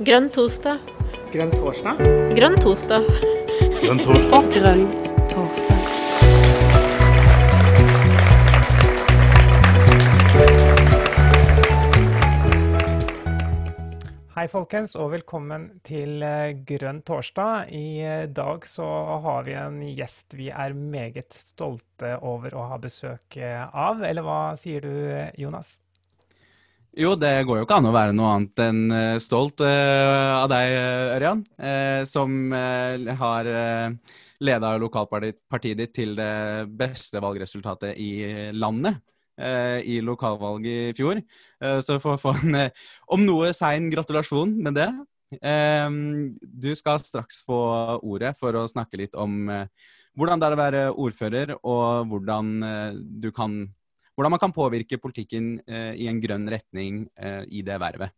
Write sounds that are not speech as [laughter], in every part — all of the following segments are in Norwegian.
Grønn torsdag. Grønn torsdag? Grønn torsdag. Grønn torsdag. [laughs] Grønn torsdag. Hei folkens, og velkommen til eh, Grønn torsdag. I eh, dag så har vi en gjest vi er meget stolte over å ha besøk eh, av. Eller hva sier du, Jonas? Jo, det går jo ikke an å være noe annet enn eh, stolt eh, av deg, Ørjan. eh, som har uh, leda lokalpartiet ditt til det beste valgresultatet i landet i lokalvalget i fjor. Så få en om noe sein gratulasjon med det. Du skal straks få ordet for å snakke litt om hvordan det er å være ordfører, og hvordan du kan hvordan man kan påvirke politikken eh, i en grønn retning eh, i det vervet.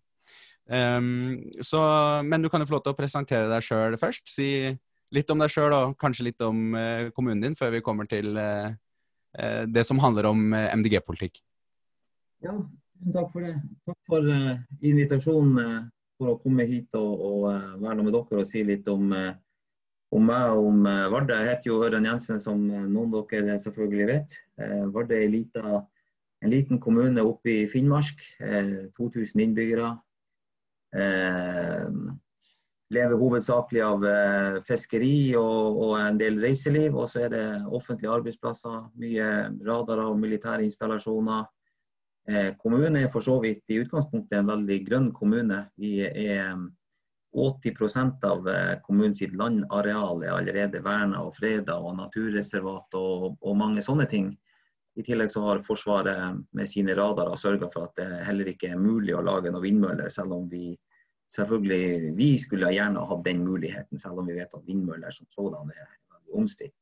Um, så, men du kan jo få lov til å presentere deg sjøl først. Si litt om deg sjøl, og kanskje litt om eh, kommunen din, før vi kommer til eh, det som handler om MDG-politikk. Ja, takk for det. Takk for invitasjonen for å komme hit og, og være med dere og si litt om, om meg og om Vardø. Jeg heter jo Ørjan Jensen, som noen av dere selvfølgelig vet. Vardø er ei liten, en liten kommune oppe i Finnmark. eh, 2000 innbyggere. Eh, lever hovedsakelig av eh, fiskeri og, og en del reiseliv. Og så er det offentlige arbeidsplasser, mye radarer og militære installasjoner. Eh, kommunen er for så vidt i utgangspunktet en veldig grønn kommune. Vi er 80% av eh, kommunens landareal er allerede verna og freda, og naturreservat og, og, mange sånne ting. I tillegg så har Forsvaret med sine radarer sørga for at det heller ikke er mulig å lage noen vindmøller, selv om vi selvfølgelig vi skulle gjerne hatt den muligheten, selv om vi vet at vindmøller som sådan er omstridt.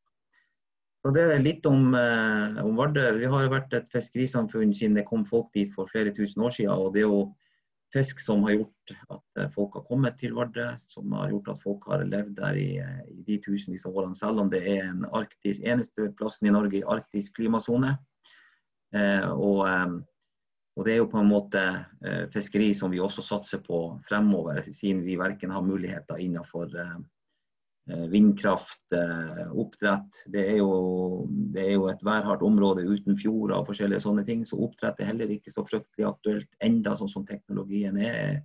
Så Det er litt om, eh, om Vardø. Vi har jo vært et fiskerisamfunn siden det kom folk dit for flere tusen år siden. og det jo fisk som har gjort at eh, folk har kommet til Vardø, som har gjort at folk har levd der i, eh, i de tusenvis av årene, selv om det er en arktis, eneste plassen i Norge i arktisk klimasone. Eh, og, eh, og, det er jo på en måte eh, fiskeri som vi også satser på fremover, siden vi verken har muligheter innenfor eh, vindkraft, oppdrett. Det er, jo, det er, jo, et værhardt område uten fjorder og forskjellige sånne ting. Så oppdrett er heller ikke så fryktelig aktuelt enda, sånn som teknologien er.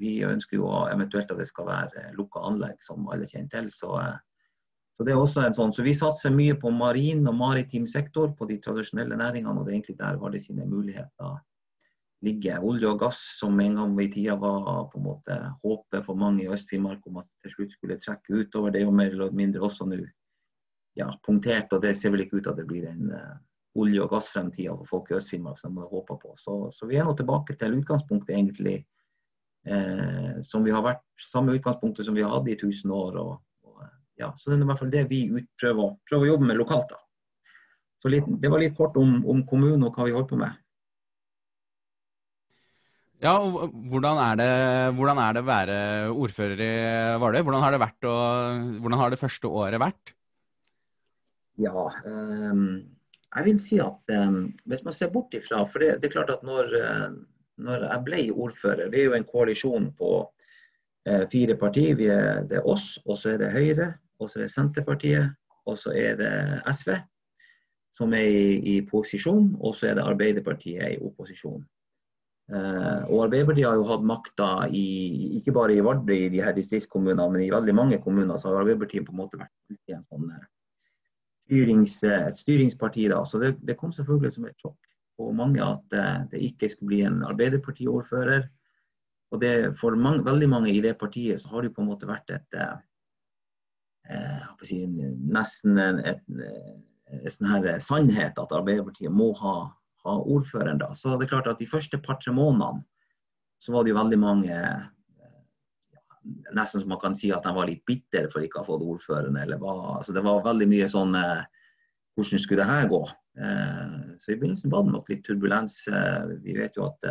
Vi ønsker jo eventuelt at det skal være lukka anlegg, som alle kjenner til. Så, så, det er også en sånn. Så vi satser mye på marin og maritim sektor, på de tradisjonelle næringene. Og det er egentlig der var det sine muligheter ligger. Olje og gass, som en gang i tida var på en måte håpet for mange i Øst-Finnmark om at til slutt skulle trekke utover. Det er jo mer eller mindre også nå ja, punktert, og det ser vel ikke ut at det blir en uh, olje- og gassfremtida for folk i Øst-Finnmark som de håper på. Så, så, vi er nå tilbake til utgangspunktet, egentlig, eh, som vi har vært, samme utgangspunktet som vi har hatt i 1000 år. Og, og, ja, så det er i hvert fall det vi prøver, prøver å jobbe med lokalt. da. Så litt, Det var litt kort om, om kommunen og hva vi holder på med. Ja, hvordan er, det, hvordan er det å være ordfører i Vardø? Hvordan har det vært, å, hvordan har det første året vært? Ja, um, jeg vil si at um, hvis man ser bort ifra For det, det er klart at når, når, jeg ble ordfører Vi er jo en koalisjon på uh, fire partier. Er, det er oss, og så er det Høyre, og så er det Senterpartiet, og så er det SV som er i, i posisjon, og så er det Arbeiderpartiet i opposisjon. Uh, og Arbeiderpartiet har jo hatt makta ikke bare i Vardø i de her distriktskommunene, men i veldig mange kommuner så har Arbeiderpartiet på en måte vært en sånn styrings, et styringsparti. da, så det, det, kom selvfølgelig som et sjokk på mange at det ikke skulle bli en Arbeiderparti-ordfører. Og det, For mange, veldig mange i det partiet så har det på en måte vært et uh, si, nesten en et, en, en, en sannhet at Arbeiderpartiet må ha ha ordføreren. da. Så det klart at De første par-tre månedene så var det jo veldig mange Nesten som man kan si at de var litt bitre for ikke å ha fått ordføreren. eller hva, altså Det var veldig mye sånn eh, Hvordan skulle det her gå? Eh, så i begynnelsen var det nok litt turbulens. Eh, vi vet jo at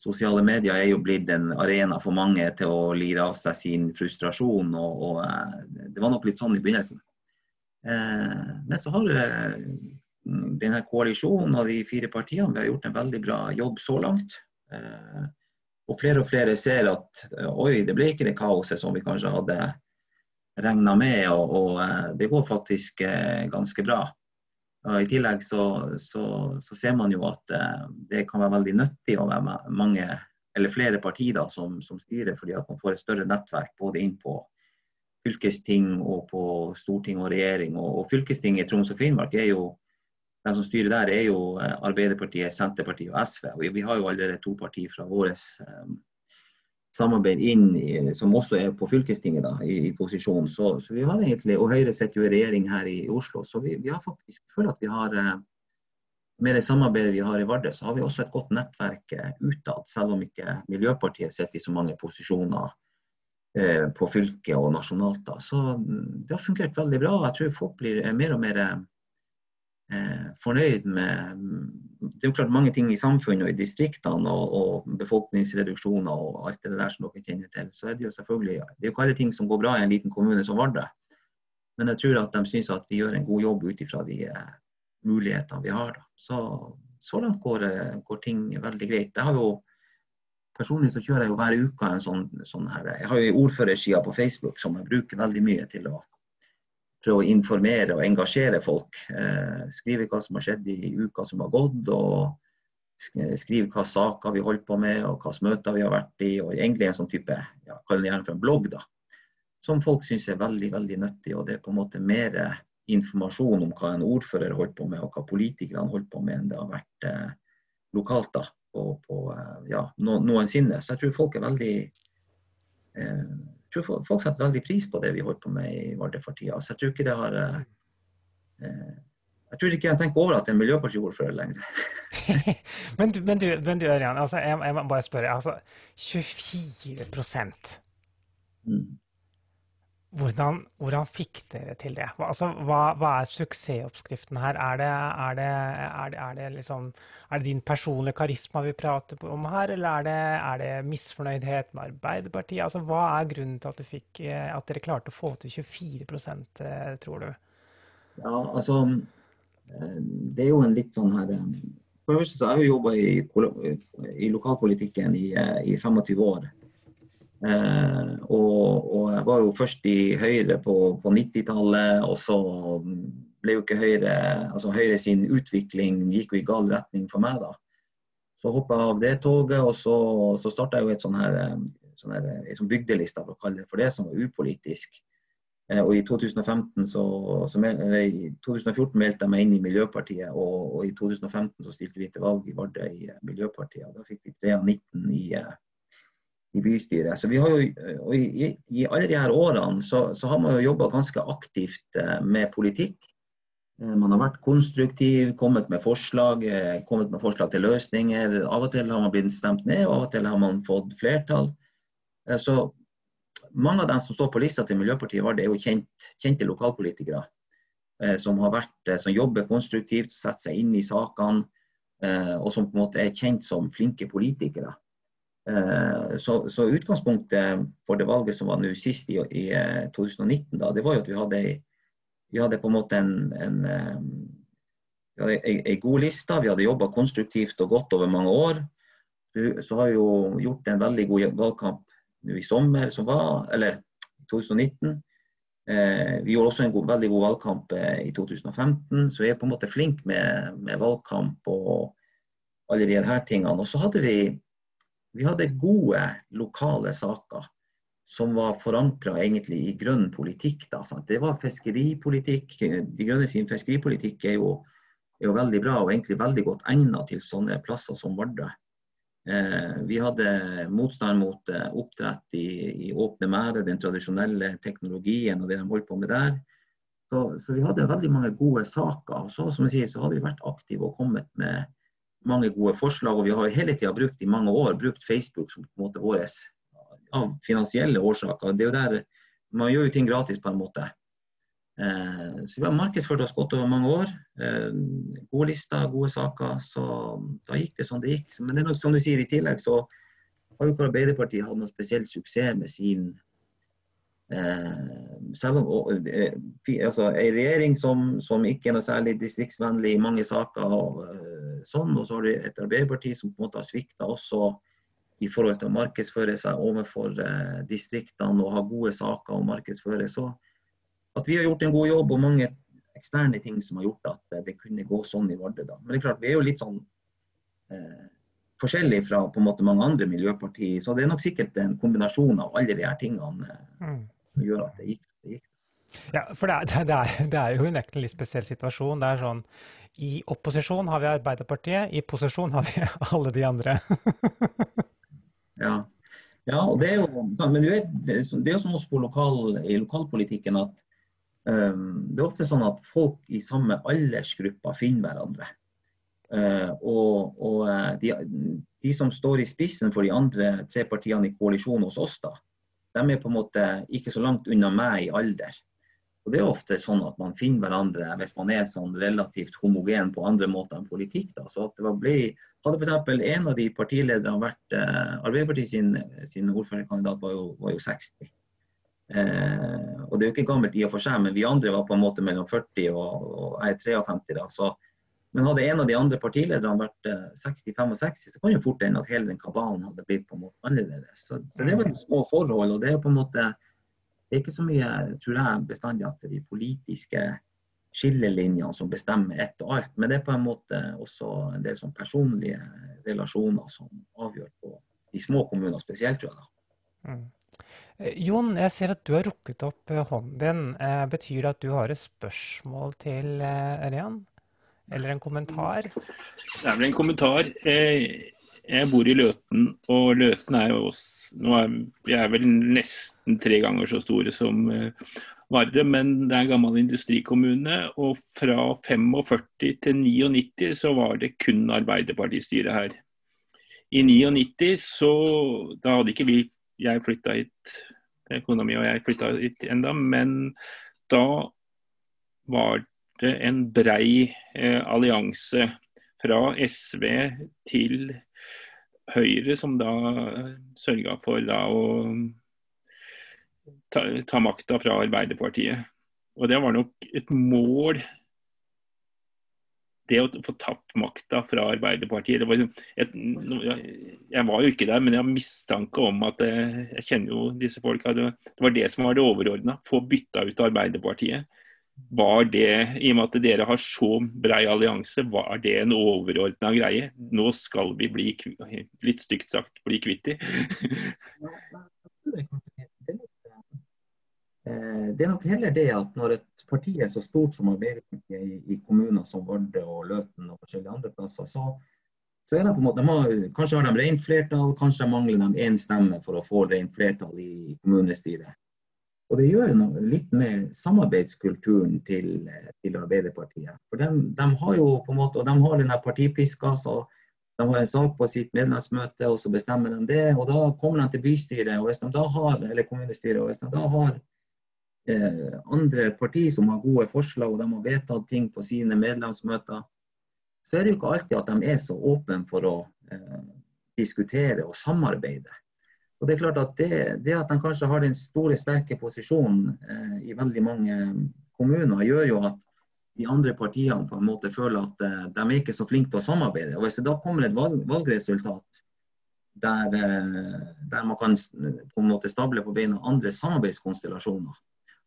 sosiale medier er jo blitt en arena for mange til å lire av seg sin frustrasjon. og, og Det var nok litt sånn i begynnelsen. Men så har denne koalisjonen og de fire partiene vi har gjort en veldig bra jobb så langt. Eh, og flere og flere ser at oi, det ble ikke det kaoset som vi kanskje hadde regna med, og, og, det går faktisk ganske bra. Og I tillegg så, så, så, ser man jo at det kan være veldig nyttig å være mange eller flere partier som, som, styrer, fordi at man får et større nettverk både inn på fylkesting og på storting og regjering. Og, og fylkestinget i Troms og Finnmark er jo de som styrer der, er jo eh, Arbeiderpartiet, Senterpartiet og SV. Og vi har jo allerede to partier fra vårt um, samarbeid inn i, som også er på fylkestinget da, i, i posisjon. Så, så, vi har egentlig, Og Høyre sitter jo i regjering her i, Oslo, så vi, vi, har faktisk føler at vi har uh, med det samarbeidet vi har i Vardø, så har vi også et godt nettverk utad. Selv om ikke Miljøpartiet sitter i så mange posisjoner eh, på fylket og nasjonalt. Da. Så mm, det har fungert veldig bra. Jeg tror folk blir mer og mer eh, fornøyd med Det er jo klart mange ting i samfunnet og i distriktene og, og, befolkningsreduksjoner og alt det der som dere kjenner til. Så er det jo selvfølgelig Det er jo ikke alle ting som går bra i en liten kommune som Vardø. Men jeg tror at de syns at vi gjør en god jobb ut ifra de eh, mulighetene vi har. Da. Så, så langt går, går, ting veldig greit. Jeg har jo Personlig så kjører jeg jo hver uke en sånn, sånn her Jeg har jo ordførerside på Facebook som jeg bruker veldig mye til å prøve å informere og engasjere folk. Eh, skrive hva som har skjedd i uka som har gått, og skrive hva saker vi holder på med, og hvilke møter vi har vært i. og Egentlig en sånn type, ja, kall det gjerne for en blogg, da. Som folk syns er veldig veldig nyttig. og Det er på en måte mer informasjon om hva en ordfører holdt på med, og hva politikerne holdt på med, enn det har vært eh, lokalt da, på, på eh, ja, no, noensinne. Så jeg tror folk er veldig eh, tror folk setter veldig pris på det vi holder på med i Vardø for tida. Så jeg tror ikke det har eh, eh jeg tror ikke jeg tenker over at det er miljøpartiordfører lenger. [laughs] men, men, du, men du Ørjan, altså, jeg, jeg, må bare spørre. Altså, 24 mm. Hvordan, hvordan, fikk dere til det? Altså, hva, hva, er suksessoppskriften her? Er det, er, det, er, det, det, liksom, er det din personlige karisma vi prater om her, eller er det, misfornøydhet med Arbeiderpartiet? Altså, hva er grunnen til at, fikk, eh, at, dere klarte å få til 24 eh, tror du? Ja, altså eh, Det er jo en litt sånn her For det første så har jeg jo jobba i, i, lokalpolitikken i, i 25 år. Eh, og, og, jeg var jo først i Høyre på, på 90-tallet, og så ble jo ikke Høyre altså Høyre sin utvikling gikk jo i gal retning for meg da. Så hoppa jeg av det toget, og så, så starta jeg jo et sånn her, sånn her sånn bygdelista, for å kalle det for det, som var upolitisk. Eh, og i 2015 så, så i 2014 meldte jeg meg inn i Miljøpartiet, og, og, i 2015 så stilte vi til valg i Vardø i Miljøpartiet. og Da fikk vi 3 av 19 i, i bystyret. Så vi har jo, og i, i alle de her årene så, så har man jo jobba ganske aktivt eh, med politikk. Eh, man har vært konstruktiv, kommet med forslag, eh, kommet med forslag til løsninger. Av og til har man blitt stemt ned, og av og til har man fått flertall. Så mange av dem som står på lista til Miljøpartiet Vard, er jo kjent, kjente lokalpolitikere. Som, vært, som jobber konstruktivt, setter seg inn i sakene, og som på en måte er kjent som flinke politikere. Eh, så, så, utgangspunktet for det valget som var nå sist i, i 2019, eh, da, det var jo at vi hadde, vi hadde på en måte en, en, en, en god liste. Vi hadde jobba konstruktivt og godt over mange år. Så har vi jo gjort en veldig god valgkamp nå i sommer, som var, eller 2019. Eh, vi gjorde også en god, veldig god valgkamp i 2015, så vi er på en måte flinke med, med valgkamp og alle de her tingene. Og så hadde vi vi hadde gode lokale saker som var forankra i grønn politikk. Da, det var fiskeripolitikk. De Grønne sin fiskeripolitikk er jo, er jo, veldig bra og egentlig veldig godt egnet til sånne plasser som Vardø. Eh, vi hadde motstand mot eh, oppdrett i, i åpne merder, den tradisjonelle teknologien og det de holdt på med der. Så, så, vi hadde veldig mange gode saker. Så, som jeg sier, så hadde vi vært aktive og kommet med mange gode forslag. Og vi har hele tida brukt i mange år brukt Facebook som på en måte vår av finansielle årsaker. Det er jo der, Man gjør jo ting gratis på en måte. Eh, så vi har markedsført oss godt over mange år. Eh, gode lister, gode saker. Så da gikk det som det gikk. Men det er nok som du sier, i tillegg så har jo ikke Arbeiderpartiet hatt noe spesiell suksess med sin eh, selv om altså, En regjering som, som, ikke er noe særlig distriktsvennlig i mange saker, og, sånn, og så har du et Arbeiderparti som på en måte har svikta også i forhold til å markedsføre seg overfor eh, distriktene og ha gode saker å markedsføre. Så at vi har gjort en god jobb og mange eksterne ting som har gjort at eh, det kunne gå sånn i Vardø. da. Men det er klart, vi er jo litt sånn eh, forskjellig fra på en måte mange andre miljøpartier. Så det er nok sikkert en kombinasjon av alle de her tingene eh, Mm. som gjør at det gikk. Det gikk. Ja, for det er, det er, det er jo unektelig en litt spesiell situasjon. Det er sånn I opposisjon har vi Arbeiderpartiet, i posisjon har vi [laughs] alle de andre. Ja. ja, og det er jo sånn, men det er jo sånn også på lokal, i lokalpolitikken at um, det er ofte sånn at folk i samme aldersgruppe finner hverandre. Uh, og og eh, de, de som står i spissen for de andre tre partiene i koalisjon hos oss, da, de er på en måte ikke så langt unna meg i alder. Og Det er ofte sånn at man finner hverandre hvis man er sånn relativt homogen på andre måter enn politikk. Da. Så at det var ble, Hadde f.eks. en av de partilederne vært eh, Arbeiderpartiet sin, sin ordførerkandidat var jo, var jo 60. Eh, og Det er jo ikke gammelt i og for seg, men vi andre var på en måte mellom 40 og, og jeg er 53. da, så men hadde en av de andre partilederne vært eh, 60-65, så kan jo fort hende at hele den kabalen hadde blitt på en måte annerledes. Så, så det var de små forhold. og Det er på en måte, det er ikke så mye, tror jeg bestandig at det er de politiske skillelinjene som bestemmer ett og alt. Men det er på en måte også en del sånn personlige relasjoner som avgjør på de små kommunene spesielt, tror jeg. da. Mm. Eh, Jon, jeg ser at du har rukket opp eh, hånden din. Eh, betyr det at du har et spørsmål til Ørjan? Eller en kommentar? Det er vel en kommentar. Eh, Jeg bor i Løten, og Løten er jo også nå er, Vi er vel nesten tre ganger så store som eh, Vardø, men det er en gammel industrikommune. Og fra 45 til 99 så var det kun Arbeiderpartistyret her. I 99 så Da hadde ikke vi Jeg flytta hit, kona mi og jeg flytta hit enda, men da var det en brei eh, allianse fra SV til Høyre, som da sørga for da å ta, ta makta fra Arbeiderpartiet. Og det var nok et mål det å få tatt makta fra Arbeiderpartiet var et, Jeg var jo ikke der, men jeg har mistanke om at det, Jeg kjenner jo disse folka. Det var det som var det overordna. Få bytta ut Arbeiderpartiet. Var det, I og med at dere har så brei allianse, var det en overordna greie? Nå skal vi bli, litt stygt sagt, bli kvitt de. Det er nok heller det at når et parti er så stort som Arbeiderpartiet i, i kommuner som Vardø og Løten og forskjellige andre plasser, så, så er det på en måte, kanskje har de rent flertall, kanskje de mangler de én stemme for å få rent flertall i kommunestyret. Og Det gjør noe litt med samarbeidskulturen til, til Arbeiderpartiet. For de, de, har jo på en måte, og de har den der partipiska, så de har en sak på sitt medlemsmøte, og så bestemmer de det. og Da kommer de til bystyret og hvis de da har, eller kommunestyret. og hvis de da har eh, andre partier som har gode forslag, og de har vedtatt ting på sine medlemsmøter, så er det jo ikke alltid at de er så åpne for å eh, diskutere og samarbeide. Og det er klart at det, det, at de kanskje har den store, sterke posisjonen eh, i veldig mange kommuner, gjør jo at de andre partiene på en måte føler at eh, de er ikke så flinke til å samarbeide. Og Hvis det da kommer et valg, valgresultat der, eh, der, man kan på en måte stable på beina andre samarbeidskonstellasjoner,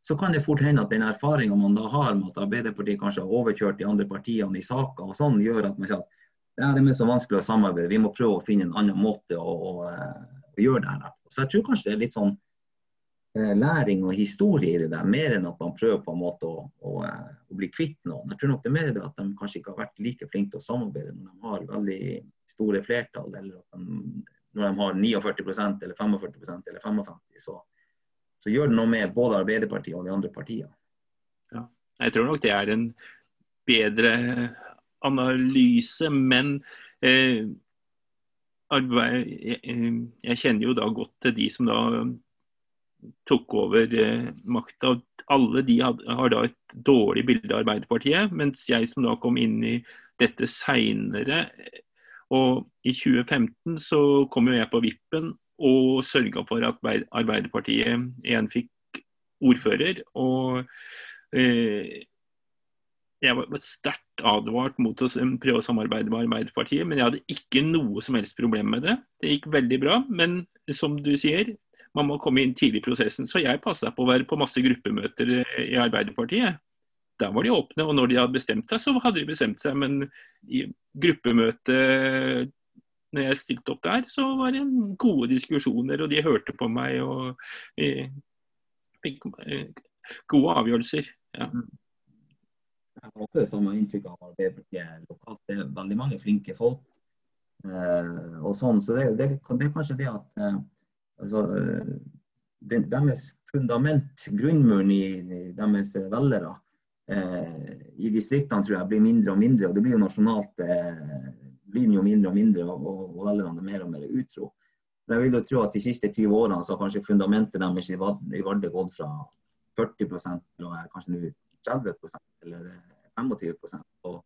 så kan det fort hende at den erfaringa man da har med at Arbeiderpartiet kanskje har overkjørt de andre partiene i saker, og sånn, gjør at man sier at det er så vanskelig å samarbeide, vi må prøve å finne en annen måte å, å, å gjøre det her. Så jeg tror kanskje det er litt sånn eh, læring og historie i det der, mer enn at man prøver på en måte å, å, å bli kvitt noen. Jeg tror nok det er mer det at de kanskje ikke har vært like flinke til å samarbeide når de har veldig store flertall, eller at de, når de har 49% eller 45% eller 55 så, så gjør det noe med både Arbeiderpartiet og de andre partiene. Ja, jeg tror nok det er en bedre analyse, men eh, jeg, kjenner jo da godt til de som da tok over eh, makta. Alle de har da et dårlig bilde av Arbeiderpartiet, mens jeg som da kom inn i dette seinere og i 2015 så kom jo jeg på vippen og sørga for at Arbeiderpartiet igjen fikk ordfører. Og eh, jeg var sterkt advart mot å prøve å samarbeide med Arbeiderpartiet, men jeg hadde ikke noe som helst problem med det. Det gikk veldig bra, men som du sier, man må komme inn tidlig i prosessen. Så jeg passa på å være på masse gruppemøter i Arbeiderpartiet. Der var de åpne, og når de hadde bestemt seg, så hadde de bestemt seg. Men i gruppemøtet når jeg stilte opp der, så var det gode diskusjoner, og de hørte på meg. og fikk eh, gode avgjørelser. Ja. Jeg har også det samme inntrykk av Arbeiderpartiet lokalt. Det er veldig mange flinke folk. Eh, og sånn, så det, det, det, er kanskje det at eh, altså, det, deres fundament, grunnmuren i, deres velgere eh, i distriktene, tror jeg blir mindre og mindre. Og det blir jo nasjonalt eh, blir jo mindre og mindre, og, og velgerne mer og mer utro. Men jeg vil jo tro at De siste 20 årene så har kanskje fundamentet deres i Vardø gått fra 40 til kanskje nå 30% eller 25 og,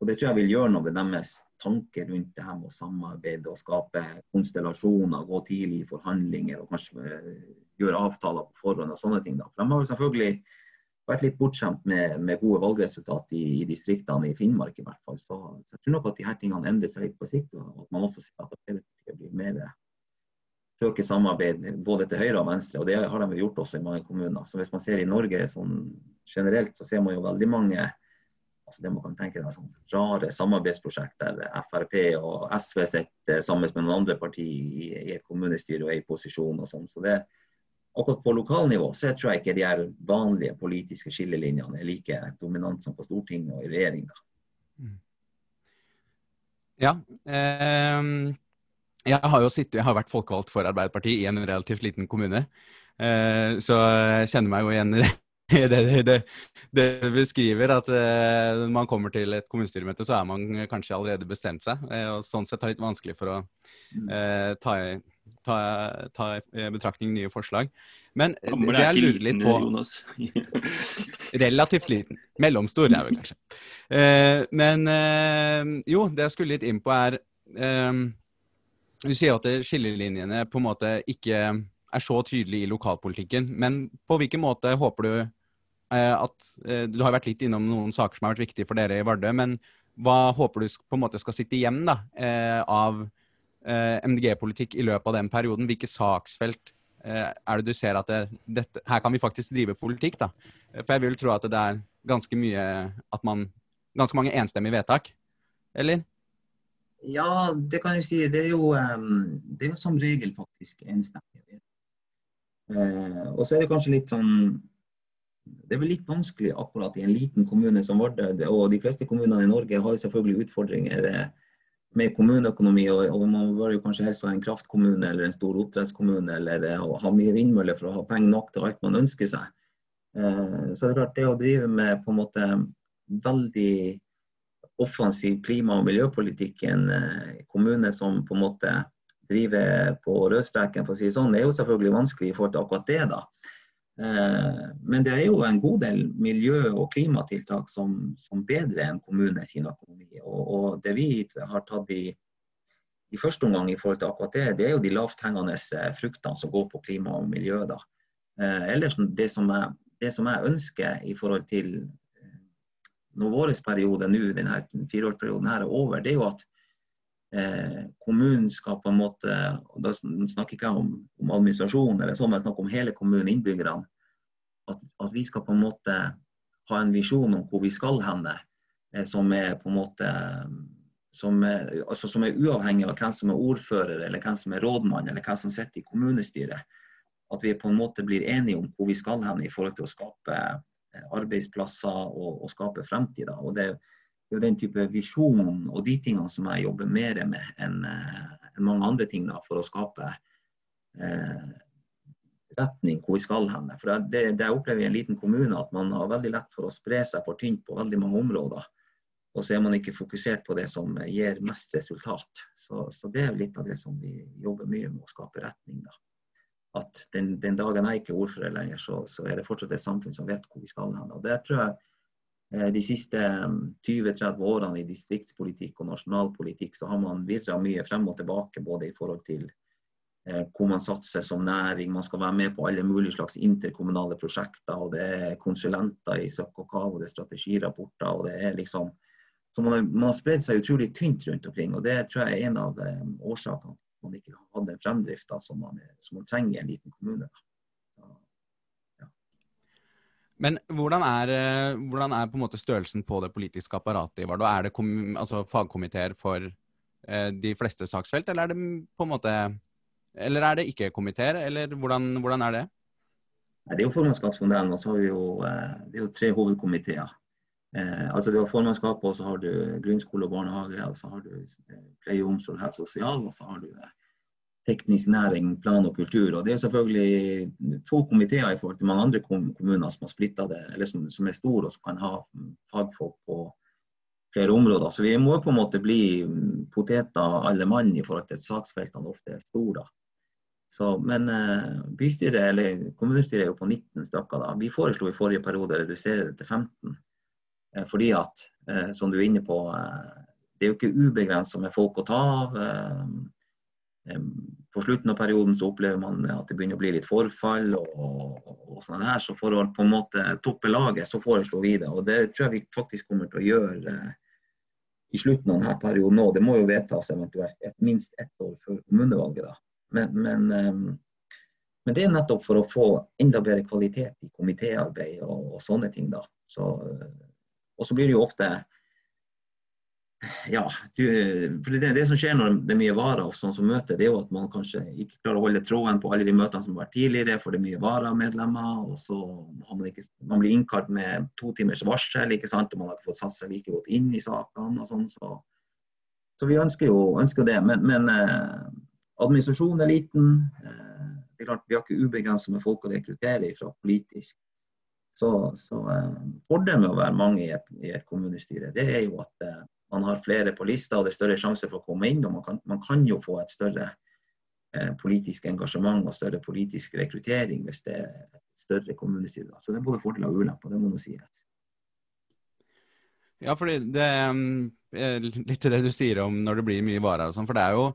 og Det tror jeg vil gjøre noe med deres tanker rundt det her med å samarbeide og skape konstellasjoner, gå tidlig i forhandlinger og kanskje eh, gjøre avtaler på forhånd og sånne ting. Da. For de har jo selvfølgelig vært litt bortskjemt med, med gode valgresultat i, i, distriktene i Finnmark i hvert fall. Så, så, jeg tror nok at de her tingene endrer seg litt på sikt, og at man også ser at Arbeiderpartiet blir mer søker samarbeid både til høyre og venstre. og Det har de gjort også i mange kommuner. Så Hvis man ser i Norge sånn generelt, så ser man jo veldig mange altså det man kan tenke deg, sånn rare samarbeidsprosjekter. Frp og SV sitter sammen med noen andre partier i, i et kommunestyre og er i posisjon. og sånn. Så det, akkurat på lokalnivå så jeg tror jeg ikke de her vanlige politiske skillelinjene er like dominante som på Stortinget og i regjeringa. Mm. Ja. Eh, jeg har jo sittet, jeg har vært folkevalgt for Arbeiderpartiet i en relativt liten kommune. Eh, så jeg kjenner meg jo igjen i det. [laughs] Det, det, det beskriver at eh, når man kommer til et kommunestyremøte, så er man kanskje allerede bestemt seg. Eh, og Sånn sett er det litt vanskelig for å eh, ta, ta, ta i betraktning nye forslag. Men Gammel det jeg lurer litt på. [laughs] Relativt liten. Mellomstor er vel kanskje. Eh, men eh, jo, det jeg skulle litt inn på, er eh, Du sier at skillelinjene på en måte ikke er så tydelige i lokalpolitikken. Men på hvilken måte håper du eh, at eh, Du har vært litt innom noen saker som har vært viktige for dere i Vardø. Men hva håper du på en måte skal sitte igjen da, eh, av MDG-politikk i løpet av den perioden? Hvilke saksfelt Eh, er det du ser at det, dette, her kan vi faktisk drive politikk, da? For jeg vil tro at det er ganske mye at man Ganske mange enstemmige vedtak, eller? Ja, det kan jeg si. Det er jo, det er jo som regel faktisk enstemmige vedtak. Eh, og så er det kanskje litt sånn Det er vel litt vanskelig akkurat i en liten kommune som Vardø. Og de fleste kommunene i Norge har selvfølgelig utfordringer eh, med kommuneøkonomi, og, og, man bør jo kanskje helst være en kraftkommune eller en stor oppdrettskommune eller eh, ha mye vindmøller for å ha penger nok til alt man ønsker seg. Eh, så det er klart det å drive med på en måte veldig offensiv klima- og miljøpolitikk i en kommune som på en måte driver på rødstreken, for å si det sånn, det er jo selvfølgelig vanskelig i forhold til akkurat det. da. Eh, men det er jo en god del miljø- og klimatiltak som, som bedrer en kommune sin økonomi. Og, og, det vi har tatt i, i første omgang i forhold til akkurat det, det er jo de lavthengende eh, fruktene som går på klima og miljø. da. Eh, ellers det som, jeg, det som jeg ønsker i forhold til når vår periode nå, denne fireårsperioden her er over, det er jo at eh, kommunen skal på en måte og Da snakker ikke jeg om, om administrasjon, eller sånn, men jeg snakker om hele kommunen, innbyggerne. At, at, vi skal på en måte ha en visjon om hvor vi skal hende, eh, som er på en måte som er, altså som er, uavhengig av hvem som er ordfører, eller hvem som er rådmann, eller hvem som sitter i kommunestyret. At vi på en måte blir enige om hvor vi skal hen i forhold til å skape eh, arbeidsplasser og, og skape fremtid. Og det, det er den type visjon og de tingene som jeg jobber mer med enn eh, en mange andre ting da, for å skape eh, retning hvor vi skal hen. For det, det, jeg opplever i en liten kommune, at man har veldig lett for å spre seg for tynt på veldig mange områder. Og så er man ikke fokusert på det som gir mest resultat. Så, så det er litt av det som vi jobber mye med å skape retning. da. At den, den dagen jeg ikke er ordfører lenger, så, så, er det fortsatt et samfunn som vet hvor vi skal hen. Og det tror jeg de siste 20-30 mm, årene i distriktspolitikk og nasjonalpolitikk så har man virra mye frem og tilbake både i forhold til eh, hvor man satser som næring. Man skal være med på alle mulige slags interkommunale prosjekter. og Det er konsulenter i søk og kav, og det er strategirapporter. og det er liksom så man har, man har spredd seg utrolig tynt rundt omkring. og Det tror jeg er en av eh, årsakene man ikke har hatt den fremdrifta som, som, man trenger i en liten kommune. ja. Men hvordan er, eh, hvordan er, på en måte størrelsen på det politiske apparatet i Vardø? Er det altså fagkomiteer for eh, de fleste saksfelt, eller er det på en måte eller er det ikke komiteer, eller hvordan, hvordan, er det? Det er jo formannskapsmodellen, og så har vi jo, eh, det er jo tre hovedkomiteer. Eh, altså Du har formannskapet, og så har du grunnskole og barnehage, og så har du pleie, omsorg, helse og sosial, og så har du eh, teknisk næring, plan og kultur. Og Det er selvfølgelig få komiteer i forhold til mange andre kommuner som har splitta det, eller som, som, er store og som kan ha fagfolk på flere områder. Så vi må på en måte bli poteter alle mann i forhold til at saksfeltene ofte er store. Så, men eh, bystyret, eller kommunestyret er jo på 19 stykker. da. Vi foreslo i forrige periode å redusere det til 15. Eh, fordi at, eh, som du er inne på, det er jo ikke ubegrensa med folk å ta av. På slutten av perioden så opplever man at det begynner å bli litt forfall. og, og, sånn her, Så for å på en måte toppe laget, så foreslår vi det. Og det tror jeg vi faktisk kommer til å gjøre i slutten av denne perioden nå. Det må jo vedtas eventuelt et, minst ett år før kommunevalget. da. Men, men, men, det er nettopp for å få enda bedre kvalitet i komitéarbeid og, og sånne ting. da. Så og så blir det jo ofte ja, du, for det, det, som skjer når det er mye varer og sånn som møter, det er jo at man kanskje ikke klarer å holde tråden på alle de møtene som har vært tidligere, for det er mye varamedlemmer. Og så man ikke Man blir innkalt med to timers varsel, ikke sant, og man har ikke fått satt seg like godt inn i sakene og sånn. Så, så, vi ønsker jo ønsker det. Men, men eh, administrasjonen er liten. Eh, det er klart Vi har ikke ubegrenset med folk å rekruttere fra politisk så, så eh, Fordelen med å være mange i et, i et, kommunestyre, det er jo at eh, man har flere på lista, og det er større sjanse for å komme inn. og Man kan, man kan jo få et større eh, politisk engasjement og større politisk rekruttering hvis det er større kommunestyre. Så det er både fordeler og ulemper, det må man si. Ja, fordi det er litt til det du sier om når det blir mye varer og sånn. For det er jo,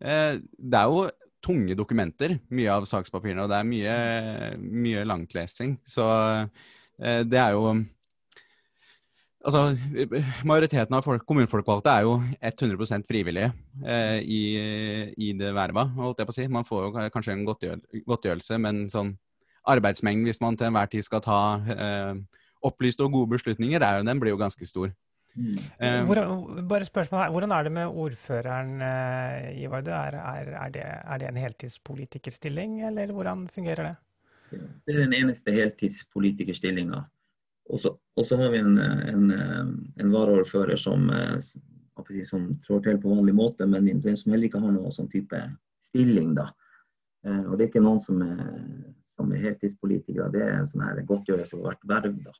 eh, det er jo tunge dokumenter, mye av sakspapirene, og det er mye, mye langtlesing. Så eh, det er jo Altså, majoriteten av folk, kommunefolkvalgte er jo 100 frivillige eh, i, i, det verva, holdt jeg på å si. Man får jo kanskje en godtgjørelse, men sånn arbeidsmengden hvis man til enhver tid skal ta eh, opplyste og gode beslutninger, er, den blir jo ganske stor. Mm. Hvordan, bare spørsmål her. Hvordan er det med ordføreren uh, i Vardø? Er, er, er, det, er, det, en heltidspolitikerstilling, eller hvordan fungerer det? Det er den eneste heltidspolitikerstillinga. Og så har vi en, en, en varaordfører som, eh, som trår til på vanlig måte, men som heller ikke har noen sånn type stilling. da. Og det er ikke noen som er, som er heltidspolitikere. Det er en sånn her godtgjørelse for hvert verv. da.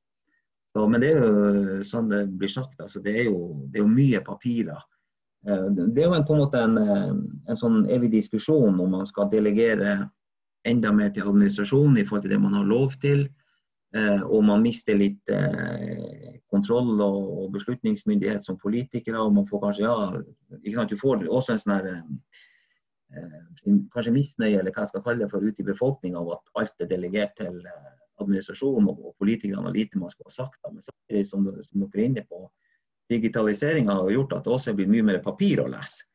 Så, men det er jo sånn det blir sagt, altså, det, er jo, det, er jo, mye papirer. Eh, det er jo på en måte en, eh, en sånn evig diskusjon om man skal delegere enda mer til administrasjonen i forhold til det man har lov til. Eh, og man mister litt kontroll og beslutningsmyndighet som politikere. Og man får kanskje, ja, ikke sant, du får også en sånn her kanskje misnøye eller hva jeg skal kalle det for ute i befolkninga av at alt er delegert til administrasjonen og politikerne og lite man skulle ha sagt. Men samtidig som, som dere er inne på, digitaliseringa har gjort at det også blir mye mer papir å lese.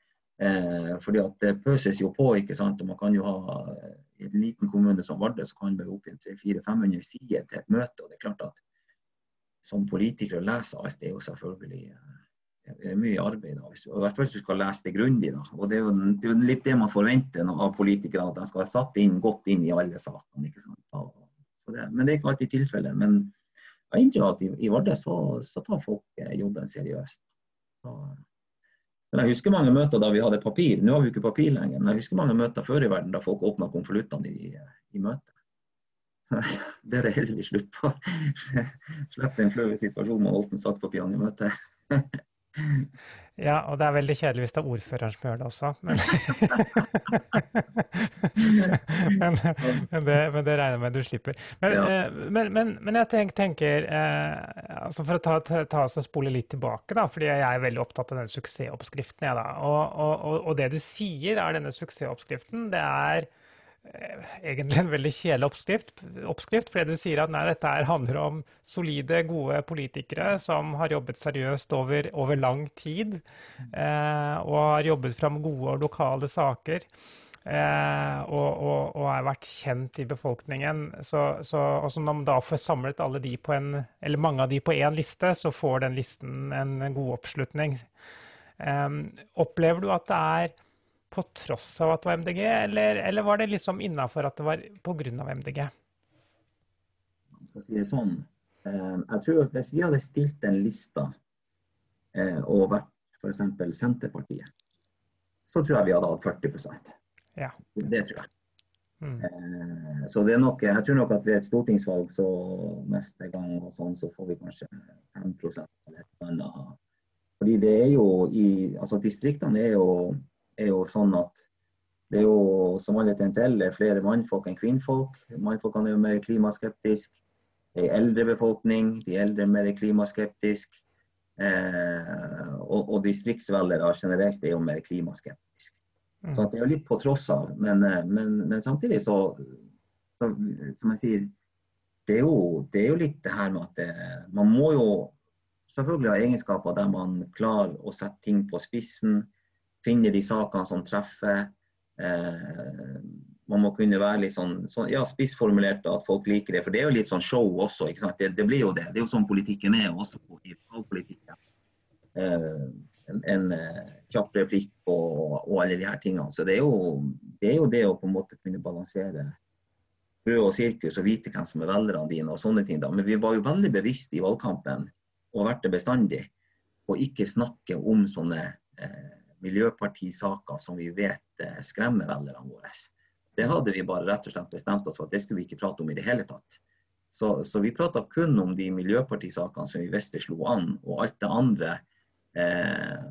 Eh, fordi at det pøses jo på. ikke sant, og man kan jo ha I en liten kommune som Vardø så kan det være opptil 300-500 sider til et møte. og det er klart at Som politiker å lese alt det er jo selvfølgelig det eh, er mye arbeid. da, I hvert fall hvis du skal lese det grundig. da, og Det er jo, det er jo litt det man forventer av politikere, at de skal være satt inn, godt inn i alle sakene. ikke sant, og, det. Men det er ikke alltid tilfellet. Men jeg inntrykk av at i, i Vardø så, så, tar folk eh, jobben seriøst. Så, men jeg husker mange møter da vi hadde papir. Nå har vi ikke papir lenger, men jeg husker mange møter før i verden da folk åpna konvoluttene i, i møtet. [laughs] Det er det heldigvis slutt på. [laughs] Slipp den flaue situasjonen med å satt papirene i møtet. [laughs] Ja, og det er veldig kjedelig hvis det er ordføreren som gjør det også. Men, [laughs] men, men, det, men det, regner jeg med du slipper. Men. Eh, men jeg tenker, tenker eh, altså For å ta, ta, ta oss og spole litt tilbake, da, fordi jeg er veldig opptatt av denne suksessoppskriften. Ja, og, og, og, det du sier er denne suksessoppskriften, det er egentlig en veldig kjedelig oppskrift, oppskrift, fordi du sier at nei, dette handler om solide, gode politikere som har jobbet seriøst over, over lang tid, eh, og har jobbet fram gode og lokale saker. Eh, og, og, og har vært kjent i befolkningen. Så, så, og som man da får samlet alle de på en, eller mange av de på én liste, så får den listen en god oppslutning. Eh, opplever du at det er på tross av at det var MDG, eller, eller var det liksom innafor at det var pga. MDG? For å si det sånn, eh, jeg tror at Hvis vi hadde stilt en lista eh, og vært f.eks. Senterpartiet, så tror jeg vi hadde hatt 40% ja. Det tror jeg. Mm. Eh, så det er nok, jeg tror nok at ved et stortingsvalg så neste gang og sånn, så får vi kanskje 5% eller et eller annet. Fordi det er jo i, altså Distriktene er jo er jo sånn at det er jo som alle TNTL er flere mannfolk enn kvinnfolk. Mannfolkene er jo mer klimaskeptiske. Det er eldre befolkning, de eldre er mer klimaskeptiske. Eh, og, og distriktsvelgere generelt er jo mer klimaskeptiske. Mm. Så det er jo litt på tross av. Men, eh, men, men samtidig så, så, som jeg sier, det er, jo, det er jo litt det her med at det, man må jo selvfølgelig ha egenskaper der man klarer å sette ting på spissen finne de sakene som treffer. Eh, man må kunne være litt sånn, sånn ja, spissformulert at folk liker det. For det er jo litt sånn show også. ikke sant? Det, det blir jo det. Det er jo sånn politikken er også i fagpolitikken. Eh, en, en uh, kjapp replikk og, og, alle de her tingene. Så det er, jo, det er, jo, det å på en måte kunne balansere brød og sirkus og vite hvem som er velgerne dine og sånne ting. da. Men vi var jo veldig bevisste i valgkampen, og har vært det bestandig, å ikke snakke om sånne eh, miljøpartisaker som vi vet eh, skremmer velgerne våre. Det hadde vi bare rett og slett bestemt oss for at det skulle vi ikke prate om i det hele tatt. Så, så vi prata kun om de miljøpartisakene som vi visste slo an, og alt det andre eh,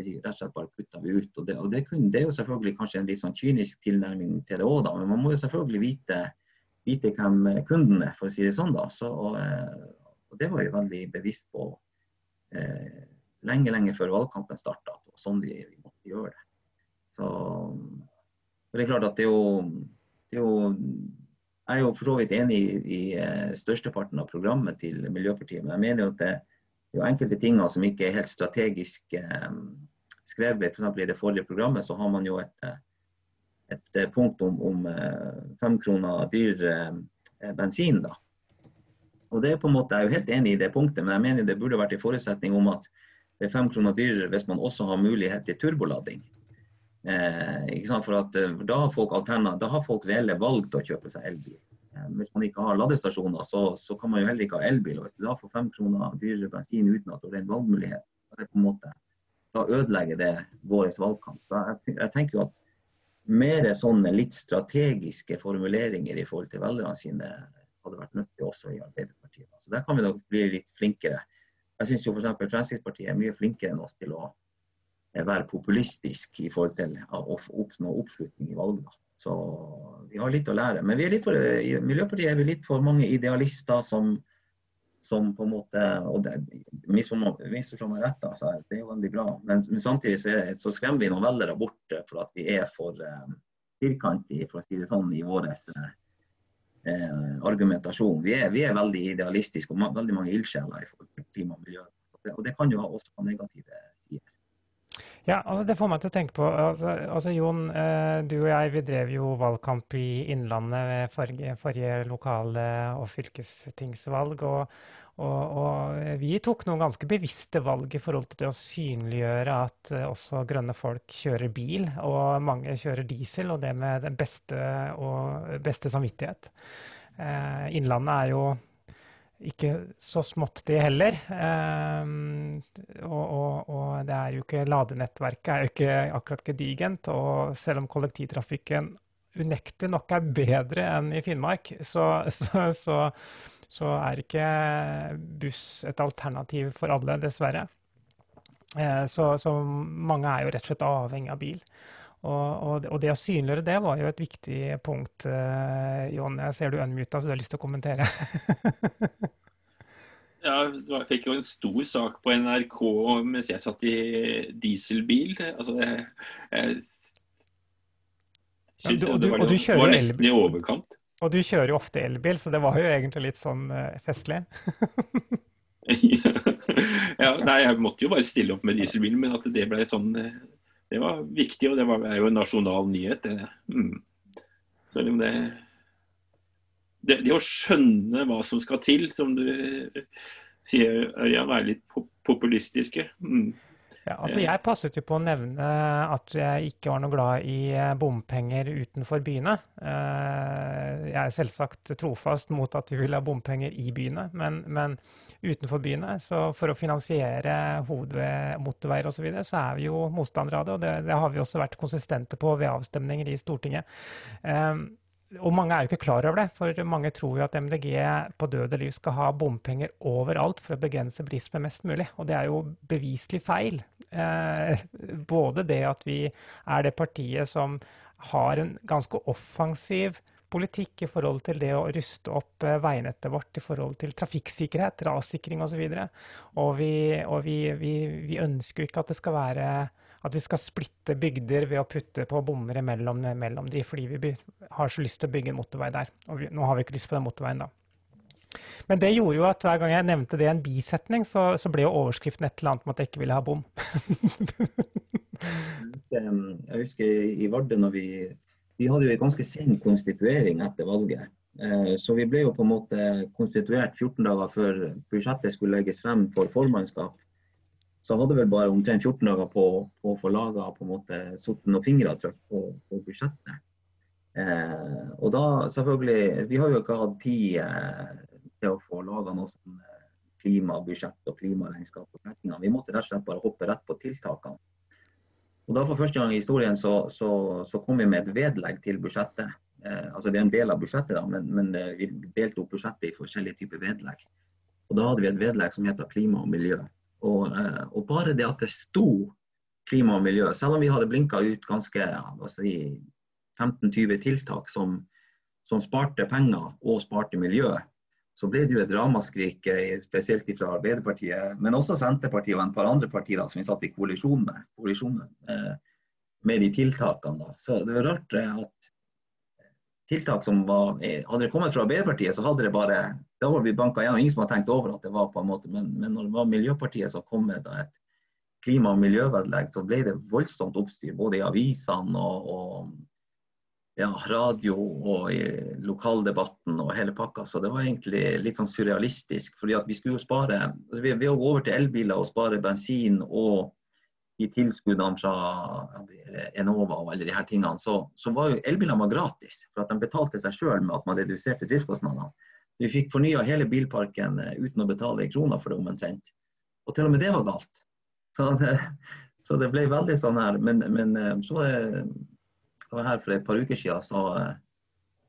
rett og slett bare kutta vi ut. Og, det, og det, kunne, det, er jo selvfølgelig kanskje en litt sånn kynisk tilnærming til det òg, men man må jo selvfølgelig vite, vite, hvem kunden er, for å si det sånn. da. Så, og, eh, og det var jeg veldig bevisst på. Eh, lenge, lenge før valgkampen starta. Sånn vi, vi, måtte gjøre det. Så det er klart at det er jo, det er jo Jeg er jo for så vidt enig i, i eh, størsteparten av programmet til Miljøpartiet, men jeg mener jo at det, det er enkelte ting som ikke er helt strategisk eh, skrevet. For I det forrige programmet så har man jo et, eh, et eh, punkt om, om fem kroner dyr eh, bensin. da. Og det er på en måte, Jeg er jo helt enig i det punktet, men jeg mener det burde vært en forutsetning om at det er fem kroner dyrere hvis man også har mulighet til turbolading. Eh, for at, eh, da, har folk da har folk reelle valg til å kjøpe seg elbil. Eh, hvis man ikke har ladestasjoner, så, så, kan man jo heller ikke ha elbil. og Hvis du da får fem kroner dyrere bensin uten at du har en valgmulighet, måte, da ødelegger det vår valgkamp. Jeg, jeg, tenker jo at mer sånne litt strategiske formuleringer i forhold til velgerne sine hadde vært nyttig også i Arbeiderpartiet. Så Der kan vi nok bli litt flinkere. Jeg syns f.eks. Fremskrittspartiet er mye flinkere enn oss til å eh, være populistisk i forhold til å oppnå oppslutning i valg. Så vi har litt å lære. Men for, i Miljøpartiet er vi litt for mange idealister som, som på en måte og det, Misforstå meg rett, altså, det er jo veldig bra. Men, men samtidig så, er, så, skremmer vi noen velgere bort for at vi er for um, firkantige, for å si det sånn, i våre uh, eh, argumentasjon. Vi er, vi er, veldig idealistiske og veldig mange ildsjeler i forhold til klima og miljø. Og det kan jo også ha negative sider. Ja, altså Det får meg til å tenke på altså, altså Jon, eh, du og jeg vi drev jo valgkamp i Innlandet ved forrige, forrige lokale og fylkestingsvalg. og og, og, vi tok noen ganske bevisste valg i forhold til det å synliggjøre at uh, også grønne folk kjører bil, og mange kjører diesel, og det med den beste, og, beste samvittighet. Eh, innlandet er jo ikke så smått, det heller. Eh, og, og, og, det er jo ikke ladenettverket er jo ikke akkurat gedigent. Og selv om kollektivtrafikken unektelig nok er bedre enn i Finnmark, så, så, så så er ikke buss et alternativ for alle, dessverre. Så, så, mange er jo rett og slett avhengig av bil. Og, og, og, det å synliggjøre det var jo et viktig punkt. Jon, jeg ser du unmuta, så du har lyst til å kommentere? [laughs] ja, jeg fikk jo en stor sak på NRK mens jeg satt i dieselbil. Altså, jeg, jeg syns ja, det var, det var nesten i overkant. Og du kjører jo ofte elbil, så det var jo egentlig litt sånn uh, festlig. [laughs] ja, nei, jeg måtte jo bare stille opp med dieselbil, men at det ble sånn eh, Det var viktig, og det var, er jo en nasjonal nyhet. Det. Mm. Selv om det, det, det å skjønne hva som skal til, som du sier, Ørjan, være litt populistiske. Mm. Ja, altså jeg passet jo på å nevne at jeg ikke var noe glad i eh, bompenger utenfor byene. Eh, jeg er selvsagt trofast mot at vi vil ha bompenger i byene, men, men utenfor byene, så for å finansiere hovedmotorveier osv., så, videre, så er vi jo motstandere av det. Og det, det, har vi også vært konsistente på ved avstemninger i Stortinget. Og mange er jo ikke klar over det, for mange tror jo at MDG på død og liv skal ha bompenger overalt for å begrense bilisme mest mulig. Og det er jo beviselig feil. Eh, både det at vi er det partiet som har en ganske offensiv politikk i forhold til det å ruste opp eh, veinettet vårt i forhold til trafikksikkerhet, rassikring osv. Og, så og, vi, og vi, vi, vi ønsker jo ikke at det skal være at vi skal splitte bygder ved å putte på bommer mellom, mellom de, fordi vi har så lyst til å bygge en motorvei der. Og vi, nå har vi ikke lyst på den motorveien, da. Men det gjorde jo at hver gang jeg nevnte det i en bisetning, så, så, ble jo overskriften et eller annet om at jeg ikke ville ha bom. [laughs] jeg husker i Vardø når vi Vi hadde jo en ganske sen konstituering etter valget. Eh, så vi ble jo på en måte konstituert 14 dager før budsjettet skulle legges frem for formannskap så hadde vel bare omtrent 14 dager på, på å få laga sorten og fingeravtrykk på, på budsjettet. Eh, og da selvfølgelig Vi har jo ikke hatt tid eh, til å få laga noe sånn eh, klimabudsjett og klimaregnskap. og Vi måtte rett og slett bare hoppe rett på tiltakene. Og da For første gang i historien så, så, så kom vi med et vedlegg til budsjettet. Eh, altså Det er en del av budsjettet, da, men, men eh, vi delte opp budsjettet i forskjellige typer vedlegg. Og Da hadde vi et vedlegg som heter klima og miljø. Og, eh, og, bare det at det sto klima og miljø, selv om vi hadde blinka ut ganske si, 15-20 tiltak som, som, sparte penger og sparte miljø, så ble det jo et ramaskrik, eh, spesielt fra Arbeiderpartiet, men også Senterpartiet og en par andre partier som vi satt i koalisjon med, koalisjon med, eh, med de tiltakene. Da. Så det var rart at tiltak som var Hadde det kommet fra Arbeiderpartiet, så hadde det bare da var vi banka igjen. Ingen som hadde tenkt over at det var på en måte, men, men når det var Miljøpartiet som kom med et klima- og miljøvedlegg, så ble det voldsomt oppstyr både i avisene og, og ja, radio og i lokaldebatten og hele pakka. Så det var egentlig litt sånn surrealistisk. fordi at vi skulle jo spare Ved å gå over til elbiler og spare bensin og de tilskuddene fra Enova og alle de her tingene, så, så var jo elbilene gratis. For at de betalte seg sjøl med at man reduserte driftskostnadene. Vi fikk fornya hele bilparken eh, uten å betale ei krone for det omtrent. Og til og med det var galt. Så det, så det ble veldig sånn her. Men, men eh, så det var her for et par uker siden, så, eh,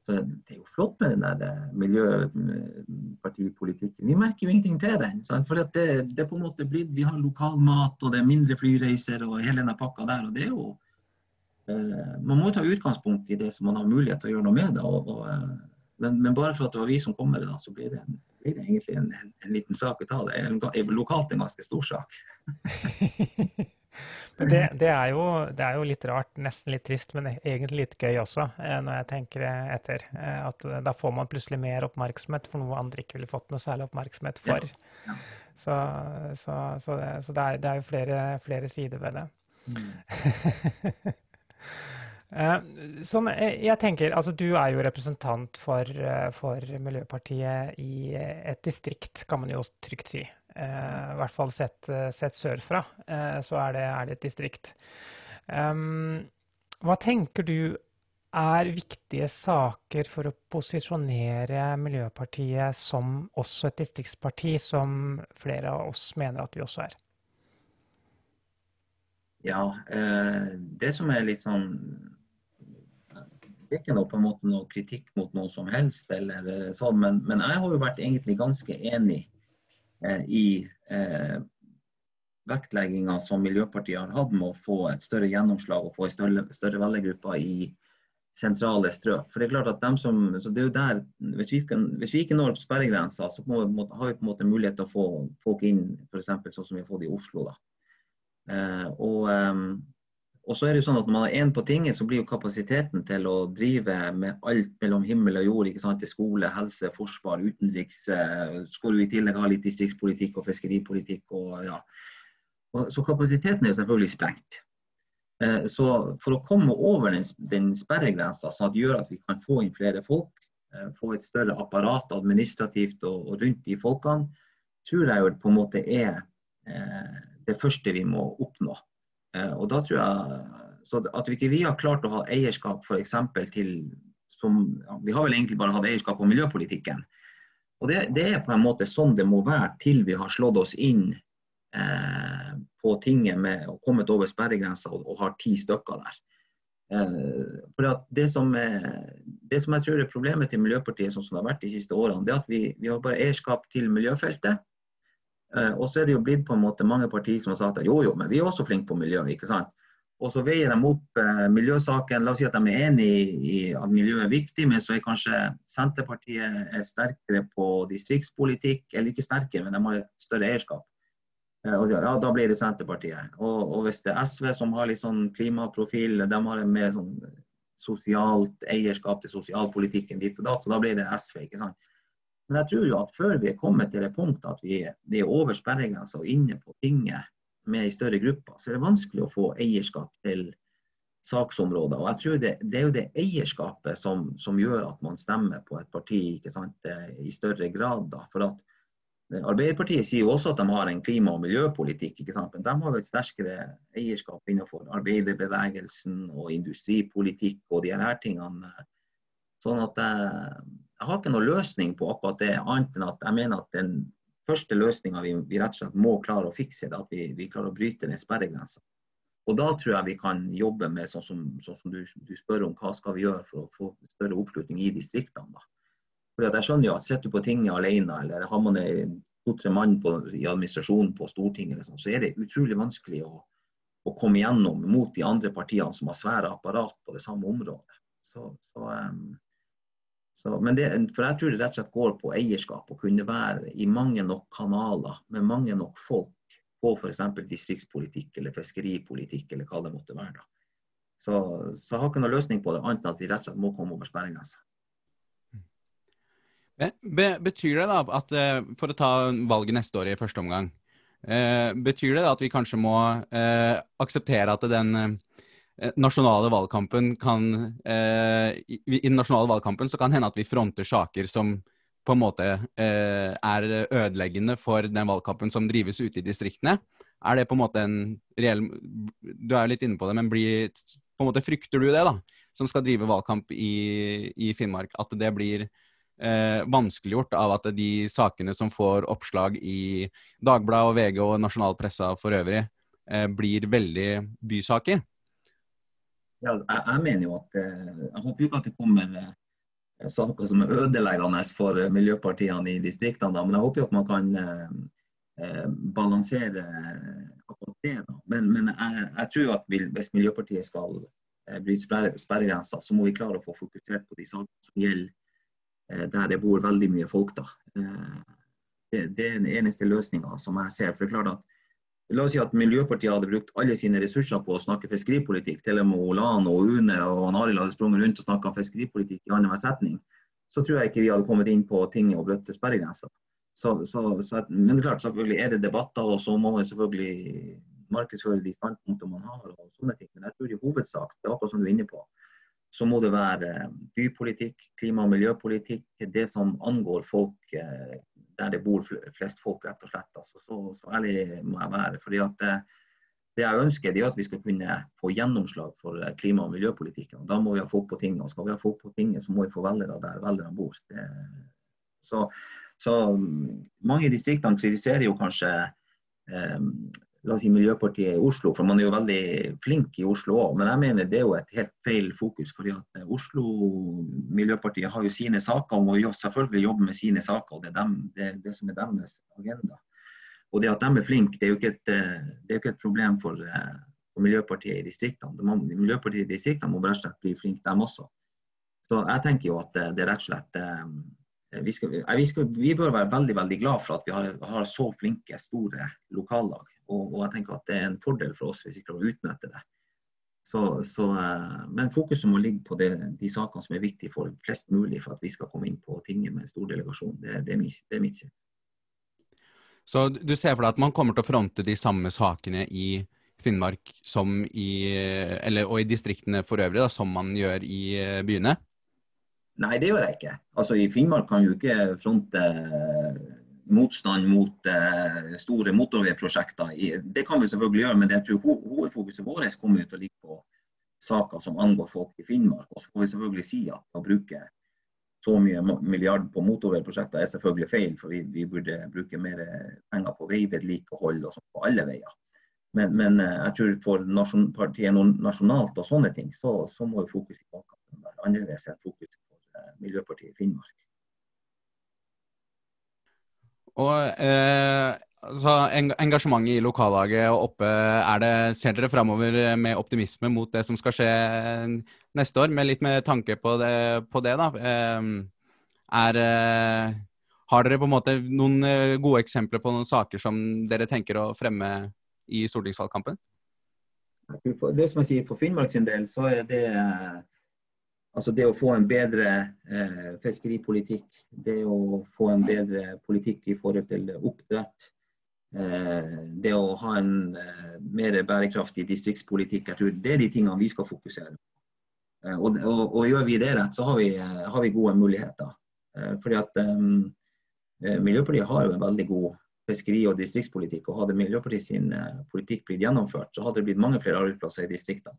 så det er jo flott med den der miljøpartipolitikken. Vi merker jo ingenting til den. Sant? For det, det på en måte blitt, Vi har lokal mat, og det er mindre flyreiser og hele denne pakka der. og det er jo man må ta utgangspunkt i det som man har mulighet til å gjøre noe med det. Og, og, men, men, bare for at det var vi som kom med det, da, så blir det, en, blir det egentlig en, en, en, liten sak å ta. Det er lokalt en ganske stor sak. [laughs] det, det, er jo, det, er jo, litt rart, nesten litt trist, men egentlig litt gøy også, eh, når jeg tenker etter. Eh, at da får man plutselig mer oppmerksomhet for noe andre ikke ville fått noe særlig oppmerksomhet for. Ja. Ja. Så, så, så, det, så det, er, det, er, jo flere, flere sider ved det. Mm. [laughs] Eh, sånn, eh, jeg tenker, altså Du er jo representant for, eh, for, Miljøpartiet i et distrikt, kan man jo trygt si. I hvert fall sett, sett sørfra, så er det, er det et distrikt. Hva tenker du er viktige saker for å posisjonere Miljøpartiet som også et distriktsparti, som flere av oss mener at vi også er? Ja, det som er litt sånn det er ikke noe, på en måte, noe kritikk mot noe som helst, eller eh, sånn, men, men, jeg har jo vært egentlig ganske enig eh, i eh, vektlegginga som Miljøpartiet har hatt med å få et større gjennomslag og få en større, større velgergruppe i sentrale strøk. For det er klart at dem som, så det er jo der, Hvis vi, kan, hvis vi ikke når sperregrensa, så må, må, har vi på en måte mulighet til å få folk inn f.eks. sånn som vi har fått i Oslo. da. Eh, og, um, og så er det jo sånn at Når man er én på tinget, så blir jo kapasiteten til å drive med alt mellom himmel og jord, ikke sant, til skole, helse, forsvar, utenriks eh, Skal du i tillegg ha litt distriktspolitikk og fiskeripolitikk og ja, så kapasiteten er selvfølgelig sprengt. Eh, så for å komme over den, den sperregrensa, sånn at det gjør at vi kan få inn flere folk, eh, få et større apparat administrativt og, rundt de folkene, tror jeg jo på en måte er det første vi må oppnå. Og da tror jeg så At vi ikke vi har klart å ha eierskap f.eks. til som, Vi har vel egentlig bare hatt eierskap på miljøpolitikken. Og det, det, er på en måte sånn det må være til vi har slått oss inn Eh, på tinget med og kommet over sperregrensa og, og, har ti stykker der. Eh, det som, er, det, som jeg tror er problemet til Miljøpartiet sånn som det har vært de siste årene, det er at vi, vi har bare eierskap til miljøfeltet. Eh, og så er det jo blitt på en måte mange partier som har sagt at jo, jo, men vi er også flinke på miljø. ikke sant? Og så veier de opp eh, miljøsaken. La oss si at de er enig i, at miljøet er viktig, men så er kanskje Senterpartiet er sterkere på distriktspolitikk. Eller ikke sterkere, men de har et større eierskap. Eh, og ja, da blir det Senterpartiet. Og, og, hvis det er SV som har litt sånn klimaprofil, de har en mer sånn sosialt eierskap til sosialpolitikken dit og datt, så da blir det SV. ikke sant? Men jeg tror jo at før vi er kommet til det punktet at vi, vi er over sperregrensa og inne på tinget med i større grupper, så er det vanskelig å få eierskap til saksområder. Og jeg tror det, det er jo det eierskapet som, som, gjør at man stemmer på et parti ikke sant, eh, i større grad. da, for at Arbeiderpartiet sier jo også at de har en klima- og miljøpolitikk, ikke sant? men de har jo et sterkere eierskap innenfor arbeiderbevegelsen og industripolitikk og de her tingene. Sånn at jeg, jeg har ikke noen løsning på akkurat det, annet enn at jeg mener at den første løsninga vi, vi, rett og slett må klare å fikse, er at vi, vi klarer å bryte ned sperregrensa. Og da tror jeg vi kan jobbe med sånn som, sånn som du, du, spør om hva skal vi gjøre for å få større oppslutning i distriktene. da. Fordi jeg skjønner jo at Sitter du på tinget alene, eller har man to-tre mann på, i administrasjonen på Stortinget, sånt, så er det utrolig vanskelig å, å, komme igjennom mot de andre partiene som har svære apparat på det samme området. Så, så, um, så, det, for jeg tror det rett og slett går på eierskap. Å kunne være i mange nok kanaler med mange nok folk på f.eks. distriktspolitikk eller fiskeripolitikk eller hva det måtte være. Så, så jeg har ikke noen løsning på det, annet enn at vi rett og slett må komme over sperregrensa. Be betyr det da at eh, For å ta valget neste år i første omgang. Eh, betyr det da at vi kanskje må eh, akseptere at den nasjonale valgkampen kan eh, i, i, den nasjonale valgkampen så kan hende at vi fronter saker som på en måte eh, er ødeleggende for den valgkampen som drives ute i distriktene. Er det på en måte en reell Du er jo litt inne på det, men blir, på en måte frykter du det, da? Som skal drive valgkamp i, i Finnmark. At det blir eh, vanskeliggjort av at de sakene som får oppslag i Dagbladet og VG og nasjonalpressa for øvrig, eh, blir veldig bysaker? Ja, jeg, jeg, mener jo at eh, Jeg håper jo ikke at det kommer eh, saker som er ødeleggende for miljøpartiene i distriktene, men jeg håper jo at man kan eh, eh, balansere akkurat det. Da. Men, men jeg, jeg, tror at hvis Miljøpartiet skal bryte sperregrensa, så må vi klare å få fokusert på de sakene som gjelder der det bor veldig mye folk. da. Det, det er den eneste løsninga som jeg ser. For det er klart at La oss si at Miljøpartiet hadde brukt alle sine ressurser på å snakke fiskeripolitikk. Til og med Olan og Une og Arild hadde sprunget rundt og snakka fiskeripolitikk i annenhver setning. Så tror jeg ikke vi hadde kommet inn på ting og bløtte sperregrenser. Så, så, så, men det er klart, selvfølgelig er det debatter, og så må man selvfølgelig markedsføre de standpunktene man har. og sånne ting. Men jeg tror i hovedsak, det er akkurat som du er inne på, så må det være bypolitikk, klima- og miljøpolitikk, det som angår folk eh, der det bor flest folk, rett og slett. Altså, så, så, ærlig må jeg være. fordi at det, det jeg ønsker, er at vi skal kunne få gjennomslag for eh, klima- og miljøpolitikken. Da må vi ha folk på tinget. og Skal vi ha folk på tinget, så må vi få velgere der velgerne bor. Det, så, så, mange i distriktene kritiserer jo kanskje eh, la oss si Miljøpartiet i Oslo, for man er jo veldig flink i Oslo òg. Men jeg mener det er jo et helt feil fokus. fordi at eh, Oslo Miljøpartiet har jo sine saker og må jo selvfølgelig jobbe med sine saker. og Det er dem, det, det som er deres agenda. Og det at de er flinke, det er jo ikke et, er jo ikke et problem for, for Miljøpartiet i distriktene. Må, Miljøpartiet i distriktene må rett og slett bli flinke, dem også. Så jeg tenker jo at det er rett og slett vi, skal, vi, skal, vi, bør være veldig veldig glad for at vi har, har så flinke, store lokallag. Og, og, jeg tenker at det er en fordel for oss hvis vi klarer å utnytte det. Så, så, eh, men fokuset må ligge på det, de sakene som er viktige for flest mulig for at vi skal komme inn på tinget med stor delegasjon. Det, det, er, mitt, det er mitt syn. Så du ser for deg at man kommer til å fronte de samme sakene i Finnmark som i, eller, og i distriktene for øvrig, da, som man gjør i eh, byene? Nei, det gjør jeg ikke. Altså, I Finnmark kan jo ikke fronte eh, motstand mot uh, store motorveiprosjekter. Det kan vi selvfølgelig gjøre, men jeg tror ho hovedfokuset vårt kommer til å ligge på saker som angår folk i Finnmark. Og så får vi selvfølgelig si at å bruke så mye milliard på motorveiprosjekter er selvfølgelig feil, for vi, vi burde bruke mer penger på veivedlikehold og sånt på alle veier. Men, men jeg tror for nasjon partiet nasjonalt og sånne ting, så, så må fokuset være annerledes enn fokuset Miljøpartiet Finnmark. Og eh, altså, Engasjementet i lokallaget oppe, det, ser dere framover med optimisme mot det som skal skje neste år? Med litt med tanke på det, på det da. Eh, er, eh, har dere på en måte noen eh, gode eksempler på noen saker som dere tenker å fremme i stortingsvalgkampen? Det som jeg sier For Finnmark sin del, så er det Altså det å få en bedre eh, fiskeripolitikk, det å få en bedre politikk i forhold til oppdrett. Eh, det å ha en eh, mer bærekraftig distriktspolitikk. Jeg tror det er de tingene vi skal fokusere på. Eh, og, og, og, gjør vi det rett, så har vi, eh, har vi gode muligheter. Eh, fordi at Miljøpartiet har jo en veldig god fiskeri- og distriktspolitikk. og Hadde Miljøpartiet sin politikk blitt gjennomført, så hadde det blitt mange flere arbeidsplasser i distriktene.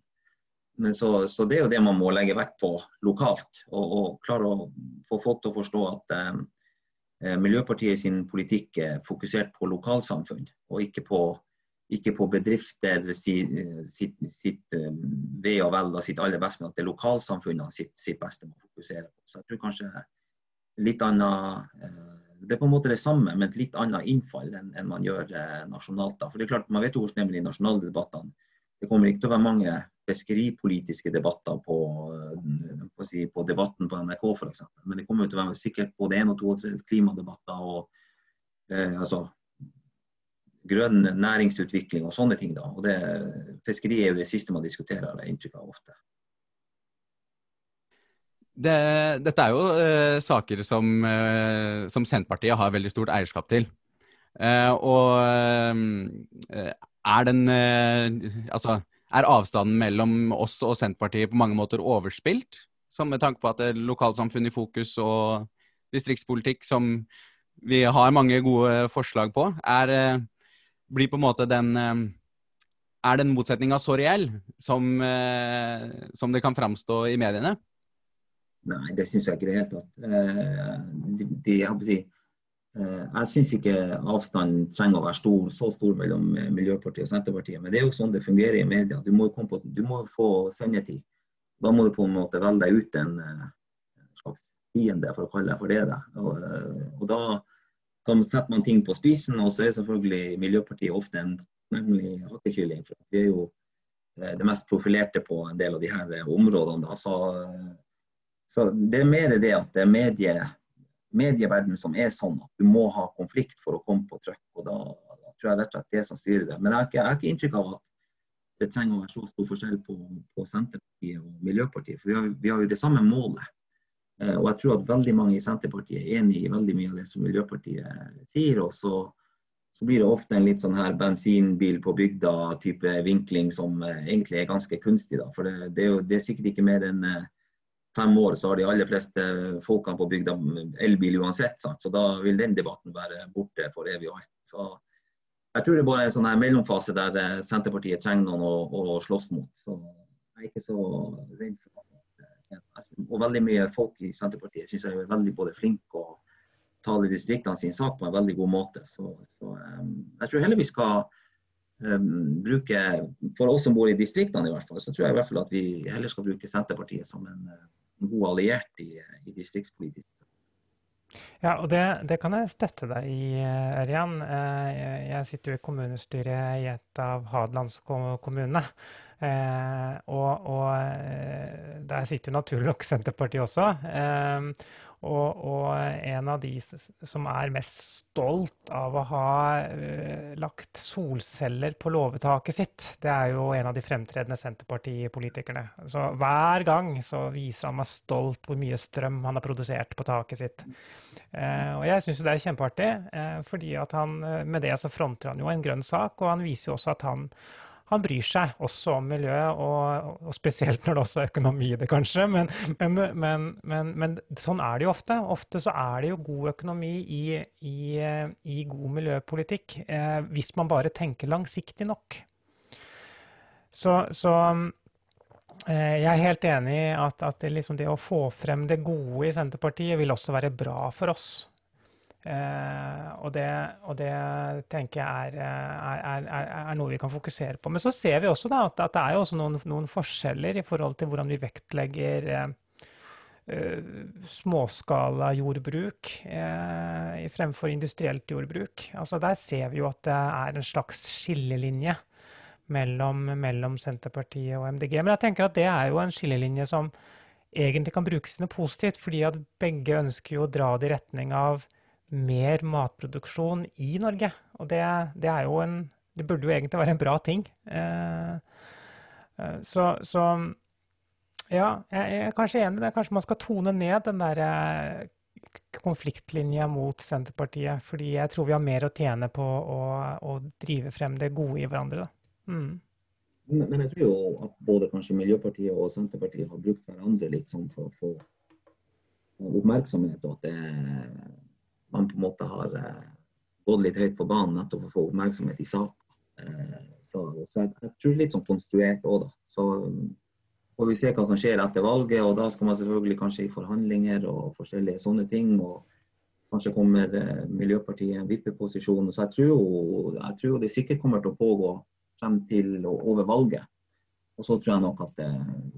Men så, så, det er jo det man må legge vekt på lokalt. Og, og klare å få folk til å forstå at eh, eh Miljøpartiet sin politikk er fokusert på lokalsamfunn, og ikke på, ikke på bedrifter sitt, sitt, sitt eh, ve og vel og sitt aller beste, men at det er lokalsamfunnene sitt, sitt beste man fokuserer på. Så jeg tror kanskje litt annet eh, det er på en måte det samme, men et litt annet innfall enn, enn man gjør eh, nasjonalt. da. For det er klart, Man vet jo hvordan det er med de nasjonale debattene. Det kommer ikke til å være mange fiskeripolitiske debatter på, eh, på, si, på, debatten på NRK f.eks. Men det kommer jo til å være sikkert både én og to og tre klimadebatter og eh, altså, grønn næringsutvikling og sånne ting. da. Og det, Fiskeri er jo det siste man diskuterer, har jeg inntrykk av ofte. Det, dette er jo eh, saker som, eh, som, Senterpartiet har veldig stort eierskap til. Eh, og eh, er den Altså er avstanden mellom oss og Senterpartiet på mange måter overspilt? Som med tanke på at det er lokalsamfunn i fokus og distriktspolitikk som vi har mange gode forslag på, er, eh, blir på en måte den eh, Er den motsetninga så reell som, eh, som, det kan framstå i mediene? Nei, det syns jeg ikke i det hele tatt. De, de, jeg si, jeg syns ikke avstanden trenger å være stor, så stor mellom eh, Miljøpartiet og Senterpartiet. Men det er jo sånn det fungerer i media. Du må, på, du må få sendetid. Da må du på en måte velge deg ut en, eh, slags fiende, for å kalle det for det. Og, og da, da, setter man ting på spissen, og så er selvfølgelig Miljøpartiet ofte en nemlig hattekylling. For vi er jo det mest profilerte på en del av de her områdene. Så, så det er mer det at det er medie medieverdenen som er sånn at du må ha konflikt for å komme på trykk. og Da, da tror jeg rett og slett det som styrer det. Men jeg har ikke, jeg har ikke inntrykk av at det trenger å være så stor forskjell på, på Senterpartiet og Miljøpartiet. For vi har, vi har jo det samme målet. Eh, og jeg tror at veldig mange i Senterpartiet er enig i veldig mye av det som Miljøpartiet sier. Og så, så blir det ofte en litt sånn her bensinbil på bygda-type vinkling som eh, egentlig er ganske kunstig. da, For det, det, er, jo, det er sikkert ikke mer enn eh, fem år så har de aller fleste folkene på bygda elbil uansett. Sant? Så da vil den debatten være borte for evig og alt. Så jeg tror det bare er en sånn mellomfase der eh, Senterpartiet trenger noen å, å slåss mot. Så jeg er ikke så redd for det. Og veldig mye folk i Senterpartiet syns jeg er veldig både flinke og taler distriktene sin sak på en veldig god måte. Så, så um, jeg tror heller vi skal bruke, for oss som bor i distriktene i hvert fall, så tror jeg i hvert fall at vi heller skal bruke Senterpartiet som en uh, god alliert i, i distriktspolitikk. Ja, og det, det, kan jeg støtte deg i, Ørjan. Jeg sitter jo i kommunestyret i et av hadelandskommunene. Eh, og, og, der sitter jo naturlig nok Senterpartiet også. Og, og, en av de som er mest stolt av å ha uh, lagt solceller på låvetaket sitt, det er jo en av de fremtredende Senterpartipolitikerne. Så hver gang så viser han meg stolt hvor mye strøm han har produsert på taket sitt. Uh, og jeg syns jo det er kjempeartig, uh, fordi at han med det så fronter han jo en grønn sak, og han viser jo også at han han bryr seg også om miljøet, og, og, spesielt når det også er økonomi i det, kanskje. Men, men, men, men, sånn er det jo ofte. Ofte så er det jo god økonomi i, i, i god miljøpolitikk, eh, hvis man bare tenker langsiktig nok. Så, så eh, jeg er helt enig i at, at det, liksom det å få frem det gode i Senterpartiet vil også være bra for oss. Eh, og, det, og, det, tenker jeg er, er, er, er, noe vi kan fokusere på. Men så ser vi også da, at, at, det er jo også noen, noen, forskjeller i forhold til hvordan vi vektlegger eh, eh, småskala jordbruk eh, fremfor industrielt jordbruk. Altså Der ser vi jo at det er en slags skillelinje mellom, mellom Senterpartiet og MDG. Men jeg tenker at det er jo en skillelinje som egentlig kan brukes til noe positivt, fordi at begge ønsker jo å dra det i retning av mer matproduksjon i Norge. Og det, det, er jo en Det burde jo egentlig være en bra ting. Eh, eh, så, så, ja, jeg er kanskje enig i det. Kanskje man skal tone ned den der eh, konfliktlinja mot Senterpartiet. Fordi jeg tror vi har mer å tjene på å, å drive frem det gode i hverandre. Mm. Men, jeg tror jo at både kanskje Miljøpartiet og Senterpartiet har brukt hverandre litt sånn for å få oppmerksomhet. og at det man på en måte har eh, gått litt høyt på banen nettopp for å få oppmerksomhet i saken. Eh, så, så jeg, jeg, tror litt sånn konstruert òg, da. Så får vi se hva som skjer etter valget. og Da skal man selvfølgelig kanskje i forhandlinger og forskjellige sånne ting. og Kanskje kommer eh, Miljøpartiet i en vippeposisjon. Så jeg tror, jo, jeg tror det sikkert kommer til å pågå frem til og over valget. Og så tror jeg nok at det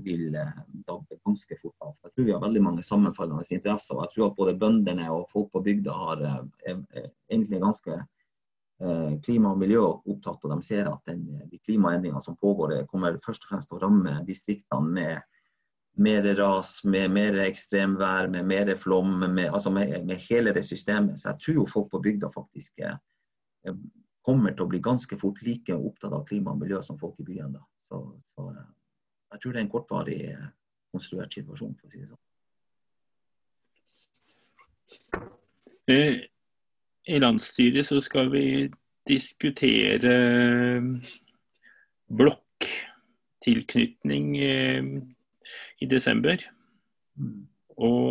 vil eh, dabbe ganske fort av. Jeg tror vi har veldig mange sammenfallende interesser. og Jeg tror at både bøndene og folk på bygda har, eh, er egentlig ganske eh, klima og miljø opptatt. Og de ser at den, de klimaendringene som pågår, kommer først og fremst til å ramme distriktene med mer ras, med mer ekstremvær, med mer flom, med, altså med, med, hele det systemet. Så jeg tror jo folk på bygda faktisk kommer til å bli ganske fort like opptatt av klima og miljø som folk i byen. da. Så, så, eh, jeg tror det er en kortvarig eh, konstruert situasjon, for å si det sånn. Eh, I landsstyret så skal vi diskutere blokktilknytning i desember. Mm. Og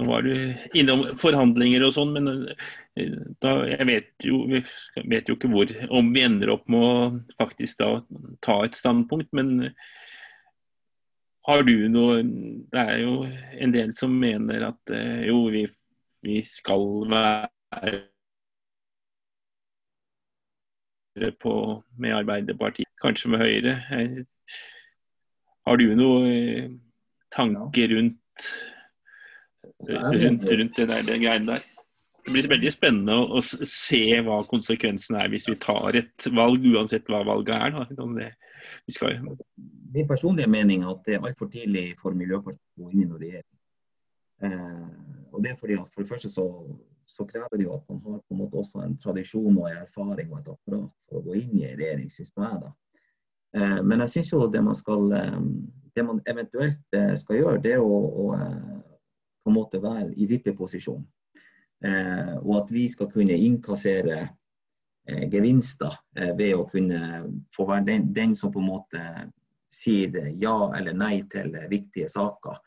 nå var du innom forhandlinger og sånn, men eh, da, jeg vet jo, vet jo ikke hvor, om vi ender opp med å faktisk da ta et standpunkt. Men har du noe Det er jo en del som mener at eh, jo, vi, vi skal være på, med Arbeiderpartiet, kanskje med Høyre. Har du noen tanker rundt rundt, rundt det der, det greiene der. Det blir veldig spennende å, å, se hva konsekvensen er hvis vi tar et valg, uansett hva valget er. Det, skal... Min personlige mening er at det er altfor tidlig for Miljøpartiet å gå inn i noen regjering. Eh, og det er fordi at For det første så, så, krever det jo at man har på en måte også en tradisjon og en erfaring og et apparat for å gå inn i en regjering, syns jeg. da. Eh, men jeg syns jo det man, skal, eh, det man eventuelt eh, skal gjøre, det er å, å eh, på en måte være i vippeposisjon. Eh, og at vi skal kunne innkassere eh, gevinster eh, ved å kunne få være den, den, som på en måte sier ja eller nei til viktige saker.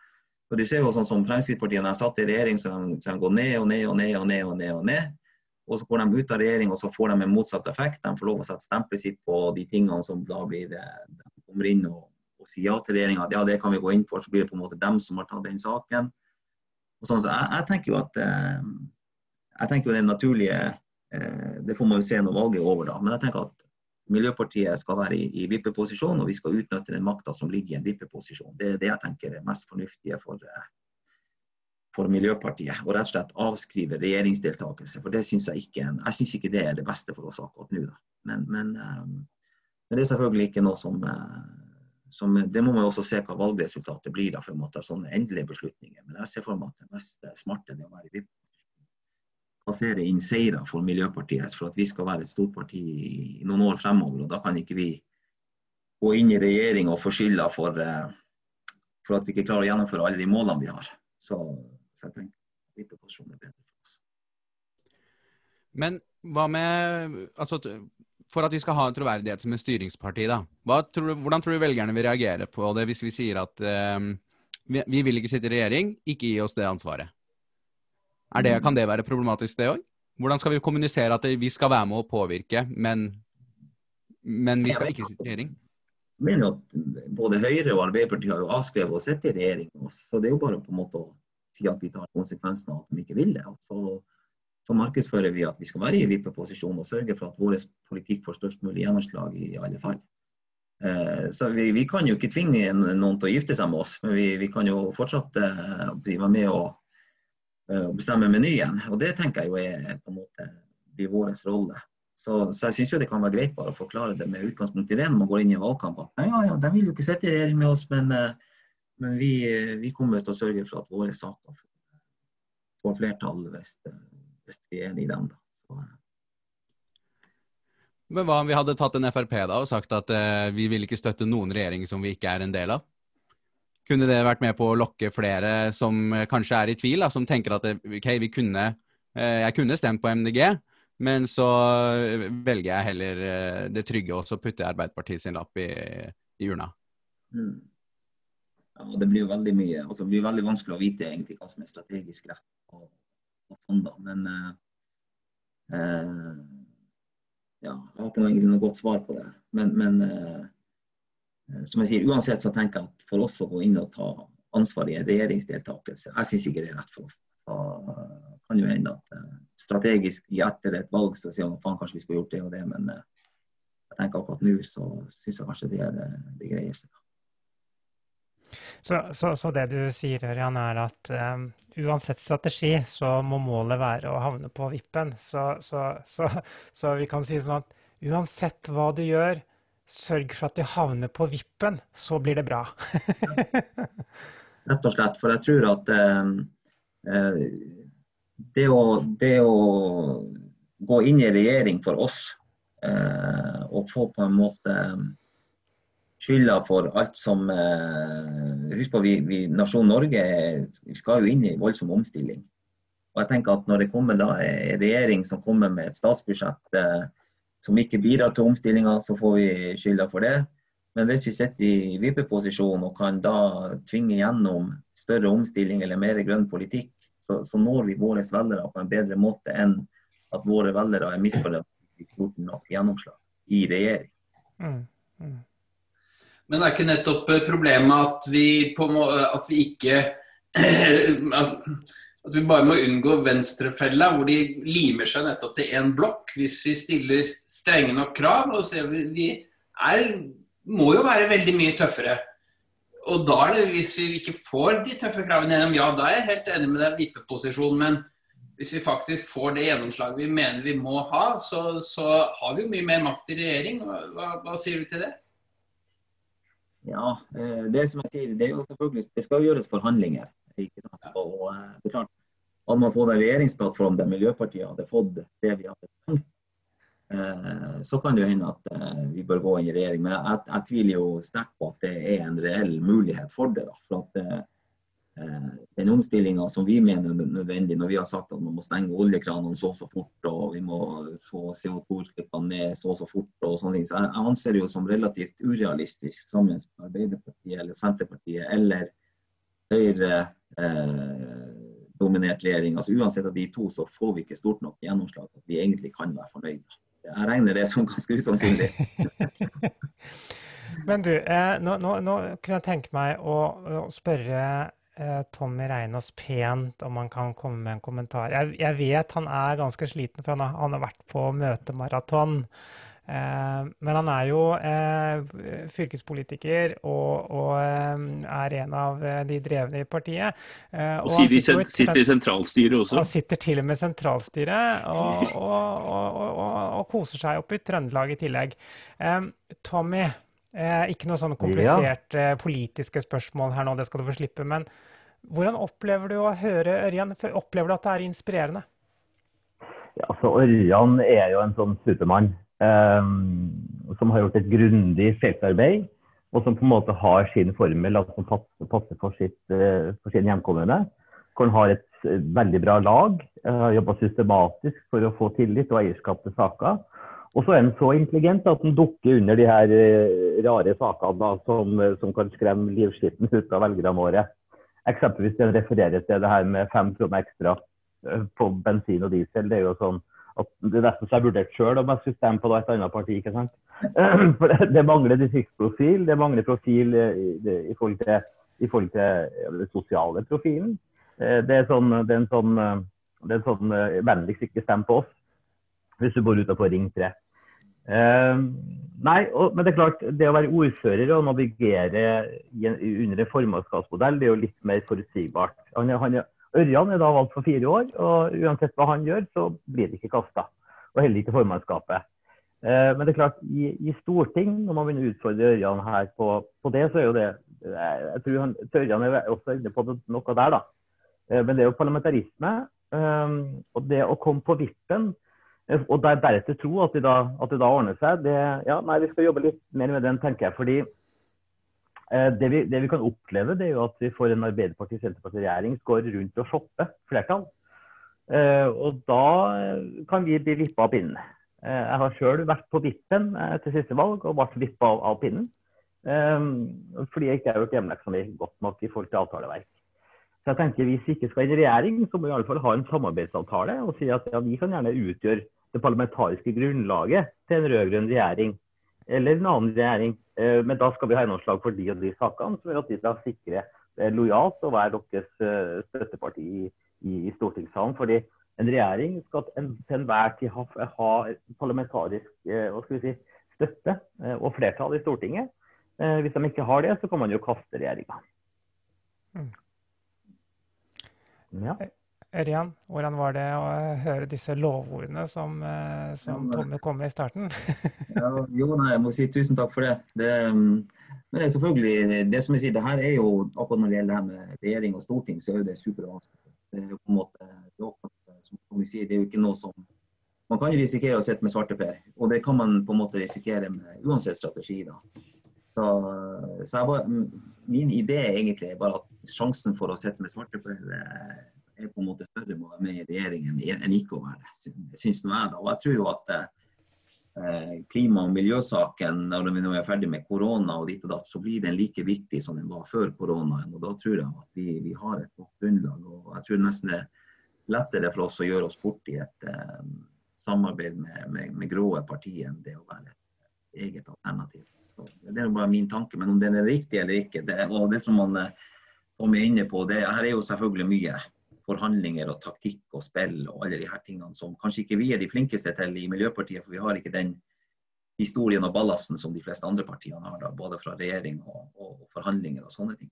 Og du ser jo sånn som Fremskrittspartiet når satt i regjering, så de, så de går ned og ned og ned og ned. og ned og ned. Og så går de ut av regjering og så får de en motsatt effekt. De får lov å sette stempelet sitt på de tingene som da blir, eh, kommer inn og, og sier ja til regjeringa. Ja, det kan vi gå inn for. Så blir det på en måte dem som har tatt den saken. Sånn, så jeg, jeg, tenker jo at eh, jeg tenker jo det naturlige eh, Det får man jo se når valget er over, da. Men jeg tenker at Miljøpartiet skal være i, i vippeposisjon, og vi skal utnytte den makta som ligger i en vippeposisjon. Det er det jeg tenker er mest fornuftige for, eh, for Miljøpartiet og rett og slett avskrive regjeringsdeltakelse. For det synes jeg ikke jeg synes ikke det er det beste for oss akkurat nå. Da. Men, men, men, det er selvfølgelig ikke noe som, som Det må man også se hva valgresultatet blir da, før man tar sånne endelige beslutninger. Men jeg ser for meg at det mest smarte er å være VIP Passere inn seire for Miljøpartiet for at vi skal være et stort parti i noen år fremover. og Da kan ikke vi gå inn i regjering og få skylda for, for, at vi ikke klarer å gjennomføre alle de målene vi har. Så så jeg tenker vippeposisjon er bedre for oss. Men hva med altså, For at vi skal ha en troverdighet som en styringsparti, da. Tror du, hvordan tror du velgerne vil reagere på det hvis vi sier at um, vi, vi, vil ikke sitte i regjering, ikke gi oss det ansvaret? Det, kan det være problematisk, det òg? Hvordan skal vi kommunisere at vi skal være med å påvirke, men, men vi skal ikke sitte i regjering? Jeg mener at både Høyre og Arbeiderpartiet har jo avskrevet å sitte i regjering oss. Så det er jo bare på en måte å si at vi tar konsekvensen av at de ikke vil det. Så, så markedsfører vi at vi skal være i vippeposisjon og sørge for at vår politikk får størst mulig gjennomslag i alle fall. Eh, så vi, vi, kan jo ikke tvinge noen til å gifte seg med oss, men vi, vi kan jo fortsatt eh, være med og, eh, bestemme menyen. Og det tenker jeg jo er på en måte blir vår rolle. Så, så, jeg syns det kan være greit bare å forklare det med utgangspunkt i det når man går inn i en valgkamp. At ja, ja, de vil jo ikke sitte i regjering med oss, men men vi, vi, kommer til å sørge for at våre saker får flertall hvis, hvis vi er enige i dem. Så, men hva om vi hadde tatt en Frp da og sagt at eh, vi vil ikke støtte noen regjering som vi ikke er en del av? Kunne det vært med på å lokke flere som eh, kanskje er i tvil, da, som tenker at ok, vi kunne, eh, jeg kunne stemt på MDG, men så velger jeg heller eh, det trygge og så putter jeg Arbeiderpartiet sin lapp i, i urna? Mm. Ja, det blir jo veldig mye, altså det blir veldig vanskelig å vite egentlig hva som er strategisk rett. og, og sånn da, Men eh, eh, ja, jeg har ikke noe, godt svar på det. Men, men eh, eh, som jeg sier, uansett så tenker jeg at for oss å gå inn og ta ansvar i en regjeringsdeltakelse, jeg syns ikke det er rett for oss. Da kan jo hende at eh, strategisk etter et valg så sier man faen kanskje vi skulle gjort det og det, men jeg tenker akkurat nå så syns jeg kanskje det er det, det greieste. Så, så, så, det du sier, Ørjan, er at um, uansett strategi, så må målet være å havne på vippen. Så, så, vi kan si sånn at uansett hva du gjør, sørg for at du havner på vippen, så blir det bra. [laughs] Rett og slett. For jeg tror at um, uh, det, å, det, å, gå inn i regjering for oss eh, og få på en måte skylda for alt som eh, Husk på, vi, vi, nasjonen Norge vi skal jo inn i voldsom omstilling. Og jeg tenker at Når det kommer da en regjering som kommer med et statsbudsjett eh, som ikke bidrar til omstillinga, så får vi skylda for det. Men hvis vi sitter i vippeposisjon og kan da tvinge gjennom større omstilling eller mer grønn politikk, så, så når vi våre velgere på en bedre måte enn at våre velgere er misfornøyd med stort nok gjennomslag i regjering. Mm, mm. Men det er ikke nettopp eh, problemet at vi, på, at vi ikke [clears throat] at vi bare må unngå venstrefella, hvor de limer seg nettopp til én blokk. Hvis vi stiller strenge nok krav. og ser vi, vi er, må jo være veldig mye tøffere. Og da er det, hvis vi ikke får de tøffe kravene gjennom, ja, da er jeg helt enig med deg vippeposisjon. Men hvis vi faktisk får det gjennomslaget vi mener vi må ha, så, så har vi jo mye mer makt i regjering. Hva, hva sier du til det? Ja, eh, det som jeg sier, det, er jo selvfølgelig, det skal gjøres forhandlinger. ikke sant? Og eh, det er klart, Hadde man fått en regjeringsplattform der Miljøpartiet hadde fått det vi hadde tenkt, eh, så kan det jo hende at vi bør gå inn i regjering. Men jeg, jeg tviler jo sterkt på at det er en reell mulighet for det. Da. For at den omstillinga som vi mener er nødvendig når vi har sagt at man må stenge oljekranene så og så fort og vi må få CO2-utslippene ned så og så fort og sånne ting. Så jeg, anser det jo som relativt urealistisk sammen med Arbeiderpartiet eller Senterpartiet eller Høyre eh, regjering. Altså Uansett av de to så får vi ikke stort nok gjennomslag at vi egentlig kan være fornøyde. Jeg regner det som ganske usannsynlig. [laughs] Men du, eh, nå, nå, nå, kunne jeg tenke meg å, å spørre Eh, Tommy Reinås pent om han kan komme med en kommentar. Jeg, jeg vet han er ganske sliten, for han har, han har vært på møtemaraton. Eh, men han er jo eh, fylkespolitiker og, og eh, er en av de drevne i partiet. og, og sitter, i, sitter i sentralstyret også? Han sitter til og med i sentralstyret og, og, og, koser seg oppe i Trøndelag i tillegg. Tommy, ikke noe sånn kompliserte ja. politiske spørsmål her nå, det skal du få slippe. men hvordan opplever du å høre Ørjan? Opplever du at det er inspirerende? Ja, altså Ørjan er jo en sånn supermann eh, som har gjort et grundig feltarbeid. Og som på en måte har sin formel altså, som passer, for, sitt, eh, for, sin hjemkommune. Hvor han har et eh, veldig bra lag, eh, har jobba systematisk for å få tillit og eierskap til saker. Og så er den så intelligent at den dukker under de her eh, rare sakene da, som, som, kan skremme livskitten ut av velgerne våre. Eksempelvis den refererer til det her med fem kroner ekstra eh, på bensin og diesel. Det er jo sånn at det er nesten så jeg vurderte sjøl om jeg skulle stemme på et annet parti. ikke sant? [clears throat] For det mangler distriktsprofil, det mangler profil i, forhold til, i forhold til den sosiale profilen. Eh, det er, sånn, det er en sånn, det er en sånn vennligst ikke stem på oss hvis du bor utenfor Ring 3. Uh, nei, og, men det er klart, det å være ordfører og navigere en, under en formannskapsmodell, det er jo litt mer forutsigbart. Han han Ørjan er da valgt for fire år, og uansett hva han gjør, så blir det ikke kasta. Og heller ikke formannskapet. Eh, men det er klart, i, i, storting, når man begynner å utfordre Ørjan her på, på, det, så er jo det Jeg tror han, Ørjan er også inne på noe der, da. Eh, men det er jo parlamentarisme. og det å komme på vippen og der, deretter tro at det da, det da ordner seg, det, ja, nei, vi skal jobbe litt mer med den, tenker jeg. fordi eh, det, vi, det, vi, kan oppleve, det er jo at vi får en Arbeiderparti-Senterparti-regjering som går rundt og shopper flertall. Eh, og da eh, kan vi bli vippa av pinnen. Eh, jeg har sjøl vært på vippen eh, til siste valg og ble vippa av, av pinnen. Eh, fordi jeg ikke har gjort hjemmeleksa mi godt nok i forhold til avtaleverk. Så jeg tenker Hvis vi ikke skal inn i regjering, så må vi i alle fall ha en samarbeidsavtale og si at ja, vi kan gjerne utgjøre det parlamentariske grunnlaget til en rød-grønn regjering eller en annen regjering. Eh, men da skal vi ha gjennomslag for de og de sakene, som gjør at de skal sikre lojalt å være deres eh, støtteparti i, i, i stortingssalen. Fordi en regjering skal til enhver tid ha, ha parlamentarisk eh, hva skal vi si, støtte og flertall i Stortinget. Hvis de ikke har det, så kan man jo kaste regjeringa. Mm. Ja. Ørjan, hvordan var det å høre disse lovordene som, eh, som Tomme kom med i starten? [laughs] ja, jo, nei, jeg må si tusen takk for det. det. Men det er selvfølgelig, det som jeg sier, det her er jo, akkurat når det gjelder det her med regjering og storting, så er det supervanskelig. Det er jo på en måte, det er, som Tommy sier, det er jo ikke noe som Man kan jo risikere å sitte med svarteper, og det kan man på en måte risikere med uansett strategi. da. Så, så bare, min idé er bare at sjansen for å sitte med svarteper er på en måte med å være med i regjeringen enn ikke å være det, syns nå jeg. da. Og jeg tror jo at eh, klima- og miljøsaken, når vi nå er ferdig med korona og ditt og datt, så blir den like viktig som den var før koronaen. Og da tror jeg at vi, vi har et godt grunnlag. Og jeg tror nesten det er lettere for oss å gjøre oss bort i et eh, samarbeid med, med, med gråe partier enn det å være et eget alternativ. Så Det er bare min tanke. Men om den er riktig eller ikke, det, og det som man eh, kommer inne på, det her er jo selvfølgelig mye forhandlinger og taktikk og spill og alle de her tingene som kanskje ikke vi er de flinkeste til i Miljøpartiet, for vi har ikke den historien og ballasten som de fleste andre partiene har, da, både fra regjering og, og, forhandlinger og sånne ting.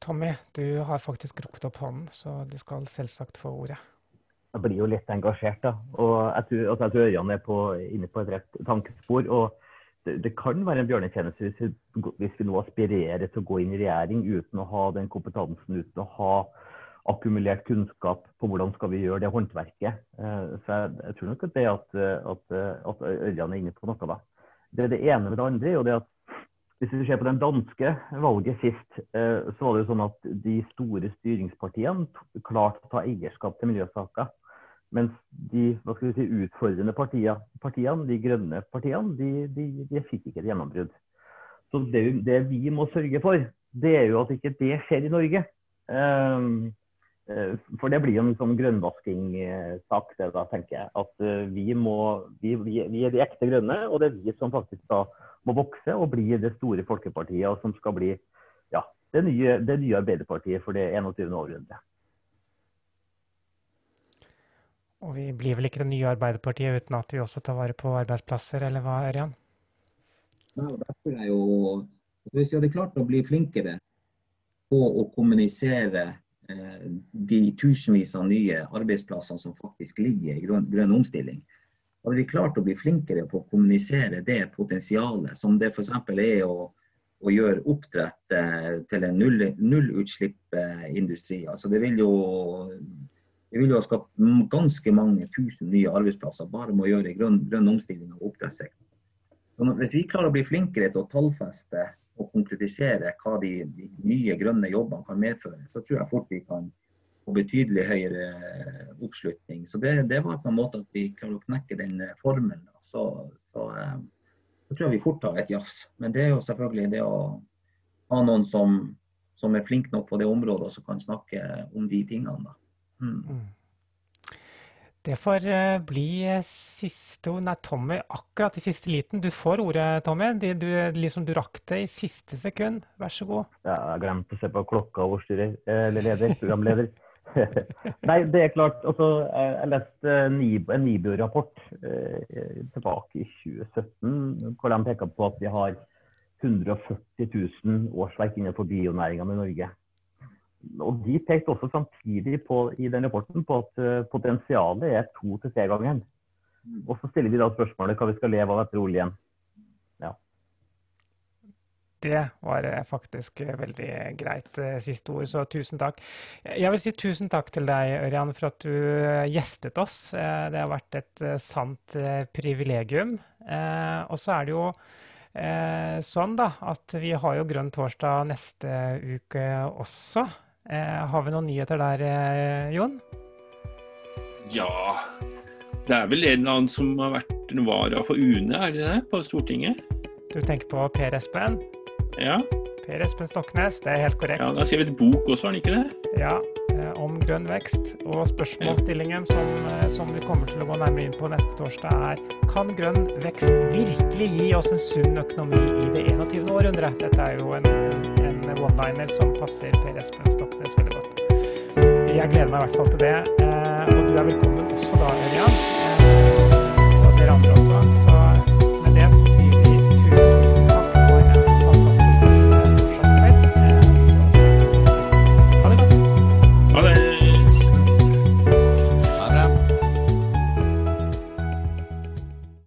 Tommy, du har faktisk rukket opp hånden, så du skal selvsagt få ordet. Jeg blir jo litt engasjert, da. Og jeg tror, altså, jeg tror Ørjan er på, inne på et rett tankespor. og det, kan være en bjørnetjeneste hvis vi, hvis vi nå aspirerer til å gå inn i regjering uten å ha den kompetansen, uten å ha akkumulert kunnskap på hvordan skal vi gjøre det håndverket. Eh, så jeg, jeg tror nok at det at, at, at Ørjan er inne på noe da. Det er det ene med det andre. og det at hvis vi ser på den danske valget sist, eh, så var det jo sånn at de store styringspartiene klarte å ta eierskap til miljøsaker. Mens de hva skal vi si, utfordrende partiene, partiene de grønne partiene, de, de, de fikk ikke et gjennombrudd. Så det, det, vi må sørge for, det er jo at ikke det skjer i Norge. Um, for det blir en sånn grønnvaskingssak, det da, tenker jeg. At uh, vi, må, vi, vi, er de ekte grønne, og det er vi som faktisk da må vokse og bli det store folkepartiet, og som skal bli ja, det nye, det nye Arbeiderpartiet for det 21. århundret. Og vi blir vel ikke det nye Arbeiderpartiet uten at vi også tar vare på arbeidsplasser, eller hva, Ørjan? Ja, derfor er jo, hvis vi hadde klart å bli flinkere på å kommunisere eh, de tusenvis av nye arbeidsplassene som faktisk ligger i grønn, grønn omstilling, hadde vi klart å bli flinkere på å kommunisere det potensialet som det f.eks. er å, og gjøre oppdrett eh, til en null. Altså det vil jo det vil jo ha skapt ganske mange tusen nye arbeidsplasser bare med å gjøre grønn, grønn omstilling av oppdrettssektoren. Hvis vi klarer å bli flinkere til å tallfeste og konkretisere hva de, de, nye grønne jobbene kan medføre, så tror jeg fort vi kan få betydelig høyere eh, oppslutning. Så det, det, var på en måte at vi klarer å knekke den eh, formelen. Så, så, eh, så, tror jeg vi fort har et jafs. Men det er jo selvfølgelig det å ha noen som, som er flink nok på det området og som kan snakke om de tingene. da. Mm. mm. Det får eh, bli siste ord. Nei, Tommy, akkurat i siste liten. Du får ordet, Tommy. Du, du, liksom, du rakk det i siste sekund. Vær så god. Ja, jeg glemte å se på klokka og styrer, Eller leder, programleder. [laughs] Nei, det er klart. Altså, jeg leste en NIBU-rapport eh, tilbake i 2017, hvor de peker på at vi har 140 000 årsverk innenfor bionæringene i Norge og De pekte også samtidig på, i den rapporten på at uh, potensialet er to til tre ganger. Mm. Og så stiller vi da spørsmålet hva vi skal leve av etter oljen. Ja. Det var eh, faktisk eh, veldig greit siste ord, så tusen takk. Jeg vil si tusen takk til deg, Ørjan, for at du gjestet oss. Det har vært et sant privilegium. Og så er det jo sånn da, at vi har jo Grønn torsdag neste uke også. Eh, har vi noen nyheter der, eh, Jon? Ja Det er vel en eller annen som har vært en vara for UNE, er det det? På Stortinget? Du tenker på Per Espen? Ja. Per Espen Stoknes, det er helt korrekt. Ja, Da har skrevet bok også, har han ikke det? Ja, eh, om grønn vekst. Og spørsmålsstillingen som, som, vi kommer til å gå nærmere inn på neste torsdag, er kan grønn vekst virkelig gi oss en sunn økonomi i det 21. århundret? Dette er jo en one-liner som passer Per Espen Stoknes veldig godt. Jeg gleder meg i hvert fall til det. Eh, og du er velkommen også da, Ørjan.